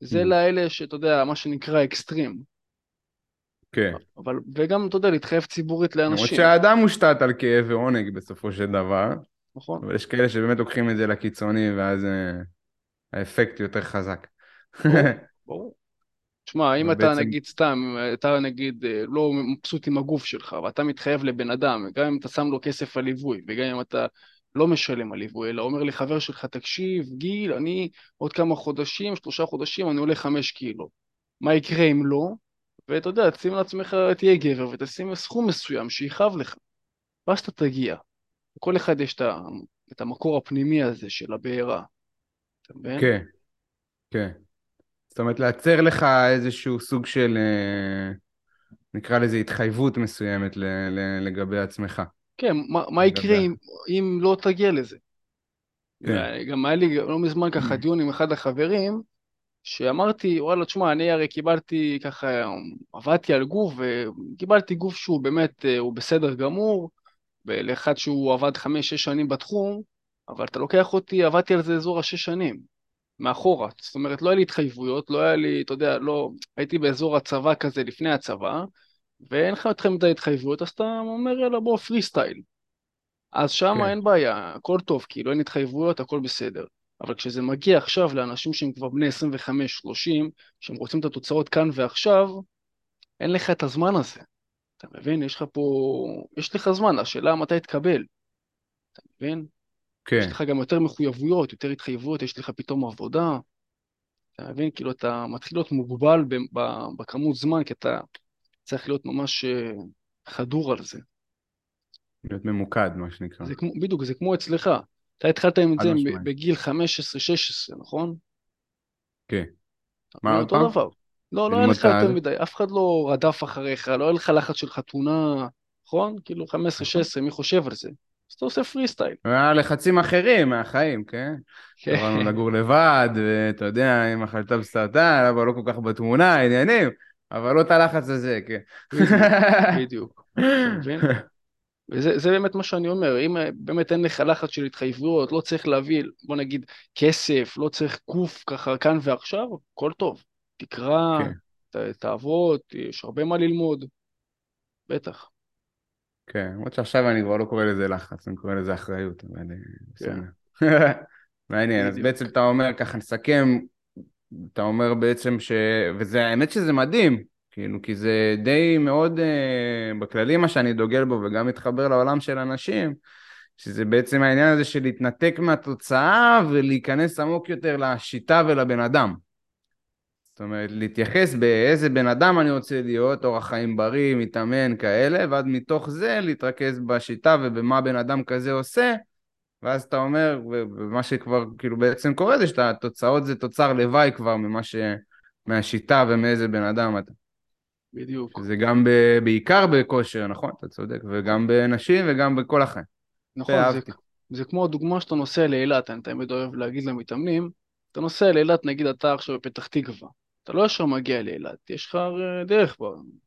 זה Mm. לאלה שאתה יודע, מה שנקרא אקסטרים. כן. אבל, וגם, אתה יודע, להתחייב ציבורית למרות לאנשים, שהאדם מושתת על כאב ועונג בסופו של דבר, נכון? אבל יש כאלה שבאמת לוקחים את זה לקיצוני ואז אה, האפקט יותר חזק. ברור. (laughs) תשמע, אם אתה בעצם- נגיד סתם, אתה נגיד לא מבסוט עם הגוף שלך, ואתה מתחייב לבן אדם, גם אם אתה שם לו כסף על ליווי, וגם אם אתה לא משלם על ליווי, אלא אומר לחבר שלך, תקשיב, גיל, אני עוד כמה חודשים, שלושה חודשים, אני עולה חמש קילו. מה יקרה אם לא? ואתה יודע, שים לעצמך, תהיה גבר, ותשים סכום מסוים שיכאב לך. ואז אתה תגיע. לכל אחד יש את המקור הפנימי הזה של הבעירה. אתה מבין? כן, כן. זאת אומרת, לייצר לך איזשהו סוג של, אה, נקרא לזה התחייבות מסוימת לגבי עצמך. כן, מה, מה יקרה אם, אם לא תגיע לזה? כן. גם היה לי לא מזמן ככה (clears throat) דיון עם אחד החברים, שאמרתי, וואלה, תשמע, אני הרי קיבלתי ככה, עבדתי על גוף, וקיבלתי גוף שהוא באמת, אה, הוא בסדר גמור, לאחד שהוא עבד חמש-שש שנים בתחום, אבל אתה לוקח אותי, עבדתי על זה אזור השש שנים, מאחורה. זאת אומרת, לא היה לי התחייבויות, לא היה לי, אתה יודע, לא, הייתי באזור הצבא כזה לפני הצבא, ואין לך יותר מדי התחייבויות, אז אתה אומר, יאללה, בוא, פרי סטייל. אז שם כן. אין בעיה, הכל טוב, כאילו אין התחייבויות, הכל בסדר. אבל כשזה מגיע עכשיו לאנשים שהם כבר בני 25-30, שהם רוצים את התוצאות כאן ועכשיו, אין לך את הזמן הזה. אתה מבין? יש לך פה... יש לך זמן, השאלה מתי תקבל. אתה מבין? כן, יש לך גם יותר מחויבויות, יותר התחייבויות, יש לך פתאום עבודה. אתה מבין? כאילו אתה מתחיל להיות מוגבל בכמות זמן, כי אתה צריך להיות ממש אה, חדור על זה. להיות ממוקד, מה שנקרא. זה כמו, בדיוק, זה כמו אצלך. אתה התחלת עם חד זה משמעית. בגיל 15-16, נכון? כן. מה? עוד אותו פעם? דבר. לא, לא היה לך את יותר מדי, אף אחד לא רדף אחריך, לא היה לך לחץ של חתונה, נכון? כאילו 15-16, מי חושב על זה? אז אתה עושה פרי סטייל. היה לחצים אחרים מהחיים, כן? עברנו לגור לבד, ואתה יודע, עם החלטה בסרטן, אבל לא כל כך בתמונה, עניינים, אבל לא את הלחץ הזה, כן. בדיוק, (laughs) אתה מבין? וזה זה באמת מה שאני אומר, אם אה, באמת אין לך לחץ של התחייבויות, לא צריך להביא, בוא נגיד, כסף, לא צריך גוף ככה כאן ועכשיו, הכל טוב. תקרא, כן. ת- תעבוד, יש הרבה מה ללמוד, בטח. כן, למרות שעכשיו אני כבר לא קורא לזה לחץ, אני קורא לזה אחריות, אבל אה, בסדר. (laughs) מעניין, אז. בעצם אתה אומר, ככה נסכם, אתה אומר בעצם ש... וזה, האמת שזה מדהים, כאילו, כי זה די מאוד, אה, בכללי מה שאני דוגל בו, וגם מתחבר לעולם של אנשים, שזה בעצם העניין הזה של להתנתק מהתוצאה ולהיכנס עמוק יותר לשיטה ולבן אדם. זאת אומרת, להתייחס באיזה בן אדם אני רוצה להיות, אורח חיים בריא, מתאמן, כאלה, ואז מתוך זה להתרכז בשיטה ובמה בן אדם כזה עושה, ואז אתה אומר, ומה שכבר כאילו בעצם קורה זה שהתוצאות זה תוצר לוואי כבר ממה ש... מהשיטה ומאיזה בן אדם אתה. בדיוק. זה גם ב... בעיקר בכושר, נכון? אתה צודק, וגם בנשים וגם בכל החיים. נכון, זה, זה כמו הדוגמה שאתה נוסע לאילת, אני תמיד אוהב להגיד למתאמנים, אתה נוסע לאילת, נגיד אתה עכשיו בפתח תקווה, אתה לא ישר מגיע לאילת, יש לך דרך,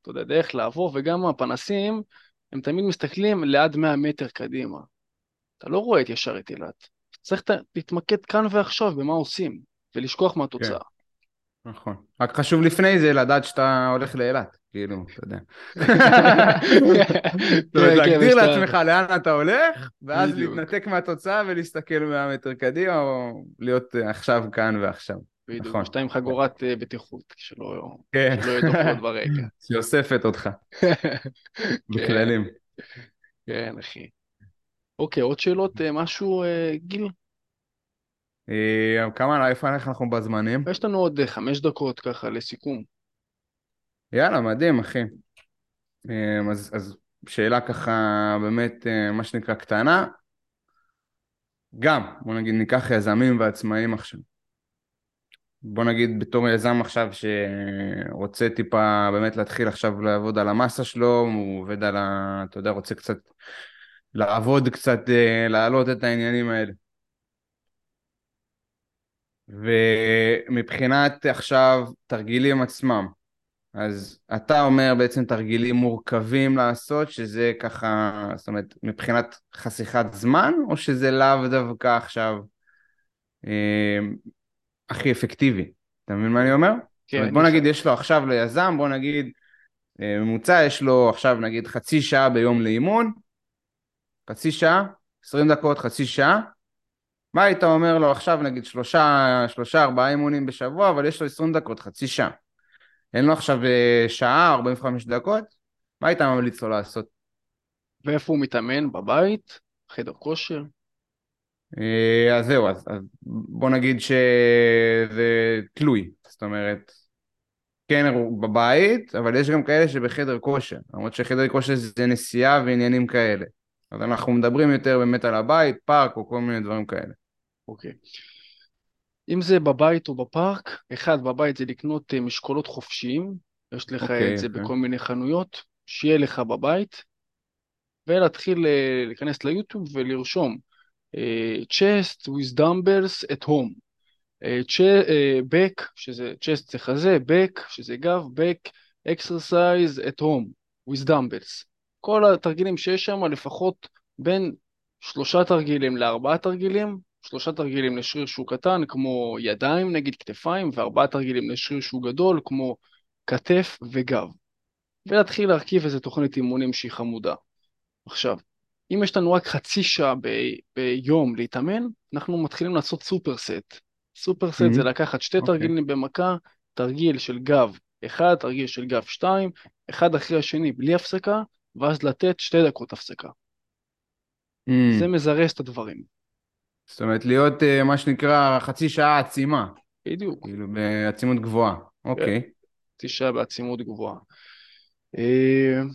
אתה יודע, דרך לעבור, וגם הפנסים, הם תמיד מסתכלים לעד 100 מטר קדימה. אתה לא רואה את ישר את אילת. צריך להתמקד כאן ועכשיו במה עושים, ולשכוח מהתוצאה. כן. נכון. רק חשוב לפני זה לדעת שאתה הולך לאילת, כאילו, אתה יודע. (laughs) אומרת, כן, להגדיר לעצמך לאן אתה הולך, ואז להתנתק מהתוצאה ולהסתכל 100 מטר קדימה, או להיות עכשיו כאן ועכשיו. בדיוק, נכון. שאתה עם חגורת אה, בטיחות, שלא כן. יהיו דוחות ברקע. (laughs) שאוספת אותך. (laughs) בכללים. כן, אחי. אוקיי, עוד שאלות, אה, משהו, אה, גיל? כמה, איפה אנחנו בזמנים? יש לנו עוד חמש דקות ככה לסיכום. יאללה, מדהים, אחי. אז, אז שאלה ככה, באמת, מה שנקרא, קטנה. גם, בוא נגיד, ניקח יזמים ועצמאים עכשיו. בוא נגיד בתור יזם עכשיו שרוצה טיפה באמת להתחיל עכשיו לעבוד על המסה שלו, הוא עובד על ה... אתה יודע, רוצה קצת לעבוד קצת, אה, להעלות את העניינים האלה. ומבחינת עכשיו תרגילים עצמם, אז אתה אומר בעצם תרגילים מורכבים לעשות, שזה ככה, זאת אומרת, מבחינת חסיכת זמן, או שזה לאו דווקא עכשיו אה, הכי אפקטיבי. אתה מבין מה אני אומר? כן. בוא נגיד יש לו עכשיו ליזם, בוא נגיד אה, ממוצע יש לו עכשיו נגיד חצי שעה ביום לאימון, חצי שעה, עשרים דקות, חצי שעה. מה היית אומר לו עכשיו נגיד שלושה, שלושה ארבעה אימונים בשבוע, אבל יש לו עשרים דקות, חצי שעה. אין לו עכשיו אה, שעה, ארבעים וחמש דקות, מה היית ממליץ לו לעשות? ואיפה הוא מתאמן? בבית? חדר כושר? אה, אז זהו, אז, אז בוא נגיד שזה תלוי, זאת אומרת, כן בבית, אבל יש גם כאלה שבחדר כושר, למרות שחדר כושר זה נסיעה ועניינים כאלה. אז אנחנו מדברים יותר באמת על הבית, פארק או כל מיני דברים כאלה. אוקיי. אם זה בבית או בפארק, אחד, בבית זה לקנות אה, משקולות חופשיים, יש לך אוקיי, את זה אוקיי. בכל מיני חנויות, שיהיה לך בבית, ולהתחיל אה, להיכנס ליוטיוב ולרשום chest with dumbbells at home. back, שזה chest זה חזה, back, שזה גב, back, exercise at home with dumbbells. כל התרגילים שיש שם, לפחות בין שלושה תרגילים לארבעה תרגילים, שלושה תרגילים לשריר שהוא קטן, כמו ידיים נגיד כתפיים, וארבעה תרגילים לשריר שהוא גדול, כמו כתף וגב. ולהתחיל להרכיב איזה תוכנית אימונים שהיא חמודה. עכשיו, אם יש לנו רק חצי שעה ב- ביום להתאמן, אנחנו מתחילים לעשות סופר סט. סופר סט mm-hmm. זה לקחת שתי okay. אוקיי. תרגילים במכה, תרגיל של גב אחד, תרגיל של גב שתיים, אחד אחרי השני בלי הפסקה, ואז לתת שתי דקות הפסקה. Mm. זה מזרז את הדברים. זאת אומרת, להיות uh, מה שנקרא חצי שעה עצימה. בדיוק. כאילו בעצימות גבוהה. אוקיי. Okay. חצי שעה בעצימות גבוהה. Uh,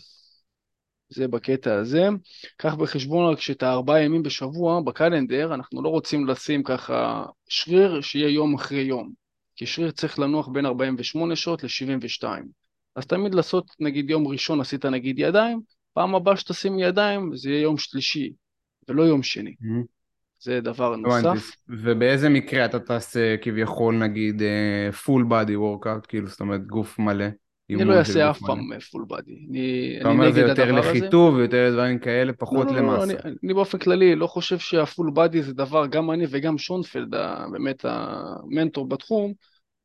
זה בקטע הזה. קח בחשבון רק שאת הארבעה ימים בשבוע בקלנדר, אנחנו לא רוצים לשים ככה שריר שיהיה יום אחרי יום. כי שריר צריך לנוח בין 48 שעות ל-72. אז תמיד לעשות, נגיד יום ראשון עשית נגיד ידיים, פעם הבאה שתשים ידיים זה יהיה יום שלישי, ולא יום שני. Mm-hmm. זה דבר נוסף. ובאיזה מקרה אתה תעשה כביכול נגיד full body workout, כאילו זאת אומרת גוף מלא? אני לא אעשה אף פעם full body. אתה אומר זה יותר לחיטוב, יותר דברים כאלה, פחות לא, לא, לא למאסה. אני באופן כללי לא חושב שה full body זה דבר, גם אני וגם שונפלד, באמת המנטור בתחום,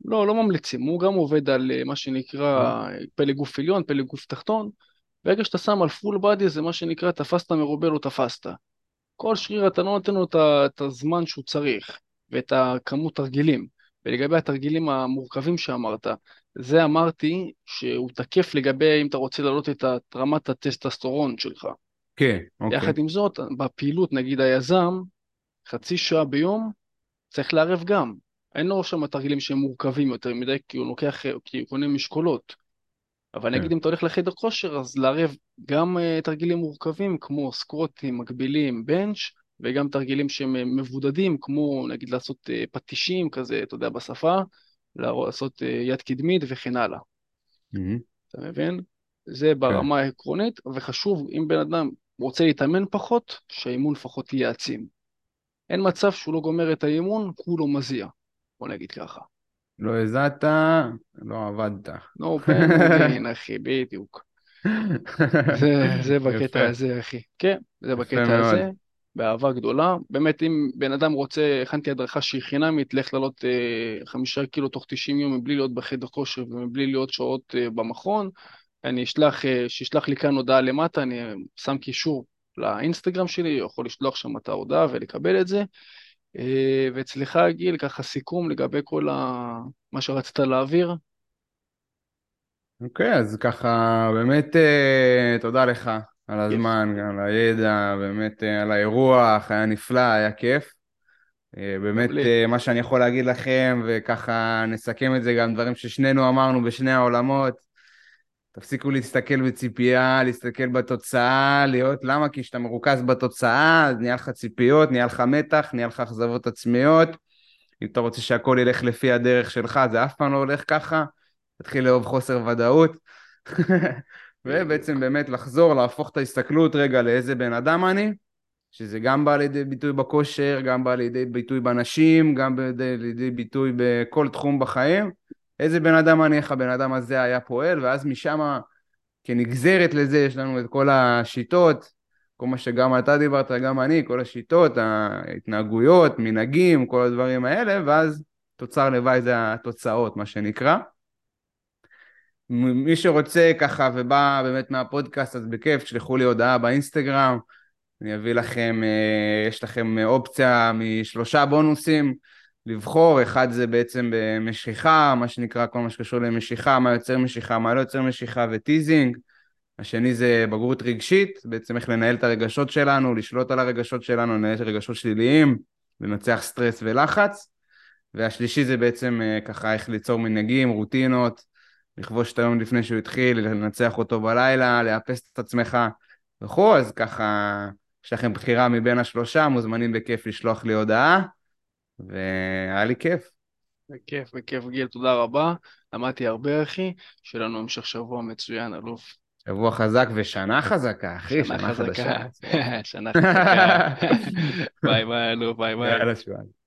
לא, לא ממליצים. הוא גם עובד על אה, מה שנקרא פלג גוף עליון, פלג גוף תחתון. ברגע שאתה שם על full body זה מה שנקרא תפסת מרובה לא תפסת. כל שריר אתה לא נותן לו את הזמן שהוא צריך ואת הכמות תרגילים. ולגבי התרגילים המורכבים שאמרת, זה אמרתי שהוא תקף לגבי אם אתה רוצה להעלות את רמת הטסטסטורון שלך. כן, אוקיי. יחד עם זאת, בפעילות, נגיד היזם, חצי שעה ביום, צריך לערב גם. אין לו שם תרגילים שהם מורכבים יותר מדי, כי הוא לוקח, כי הוא קונה משקולות. אבל כן. נגיד אם אתה הולך לחדר כושר, אז לערב גם uh, תרגילים מורכבים כמו סקרוטים מקבילים, בנץ', וגם תרגילים שהם אה, מבודדים, כמו נגיד לעשות uh, פטישים כזה, אתה יודע, בשפה, לעשות יד קדמית וכן הלאה. אתה מבין? זה כן. ברמה העקרונית, וחשוב, אם בן אדם רוצה להתאמן פחות, שהאימון לפחות יהיה עצים. אין מצב שהוא לא גומר את האימון, כולו מזיע. בוא נגיד ככה. לא הזעת, לא עבדת. pain, no gain, אחי, בדיוק. זה, בקטע. הזה, אחי. כן, זה בקטע. הזה, באהבה גדולה. באמת, אם בן אדם רוצה, הכנתי הדרכה שהיא חינמית, לך לעלות אה, חמישה קילו תוך 90 יום מבלי להיות בחדר כושר ומבלי להיות שעות אה, במכון, אני אשלח, אה, שישלח לי כאן הודעה למטה, אני שם קישור לאינסטגרם שלי, יכול לשלוח שם את ההודעה ולקבל את זה. אה, ואצלך, גיל, ככה סיכום לגבי כל ה... מה שרצית להעביר. אוקיי, אז ככה, באמת אה, תודה לך על. הזמן, גם על הידע, באמת אה, על האירוח, היה נפלא, היה כיף. באמת, מה שאני יכול להגיד לכם, וככה נסכם את זה, גם דברים ששנינו אמרנו בשני העולמות, תפסיקו להסתכל בציפייה, להסתכל בתוצאה, להיות, למה? כי כשאתה מרוכז בתוצאה, אז נהיה לך ציפיות, נהיה לך מתח, נהיה לך אכזבות עצמיות. אם אתה רוצה שהכל ילך לפי הדרך שלך, זה אף פעם לא הולך ככה. תתחיל לאהוב חוסר ודאות. (laughs) ובעצם באמת לחזור, להפוך את ההסתכלות רגע לאיזה בן אדם אני, שזה גם בא לידי ביטוי בכושר, גם בא לידי ביטוי בנשים, גם בא לידי ביטוי בכל תחום בחיים. איזה בן אדם אני, איך הבן אדם הזה היה פועל, ואז משם, כנגזרת לזה, יש לנו את כל השיטות, כל מה שגם אתה דיברת, גם אני, כל השיטות, ההתנהגויות, מנהגים, כל הדברים האלה, ואז תוצר לוואי זה התוצאות, מה שנקרא. מי שרוצה ככה ובא באמת מהפודקאסט, אז בכיף, תשלחו לי הודעה באינסטגרם, אני אביא לכם, אה, יש לכם אופציה משלושה בונוסים לבחור, אחד זה בעצם במשיכה, מה שנקרא כל מה שקשור למשיכה, מה יוצר משיכה, מה לא יוצר משיכה וטיזינג, השני זה בגרות רגשית, בעצם איך לנהל את הרגשות שלנו, לשלוט על הרגשות שלנו, לנהל את הרגשות שליליים, לנצח סטרס ולחץ, והשלישי זה בעצם אה, ככה איך ליצור מנהגים, רוטינות, לכבוש את היום לפני שהוא התחיל, לנצח אותו בלילה, לאפס את עצמך וכו', אז ככה יש לכם בחירה מבין השלושה, מוזמנים בכיף לשלוח לי הודעה, והיה לי כיף. בכיף, בכיף, גיל, תודה רבה. למדתי הרבה, אחי. שיהיה לנו המשך שבוע מצוין, אלוף. שבוע חזק ושנה חזקה, אחי, שנה שנה חזקה. חדשה. (laughs) שנה חזקה. (laughs) ביי ביי, אלוף, ביי ביי. יאללה, שבועיים.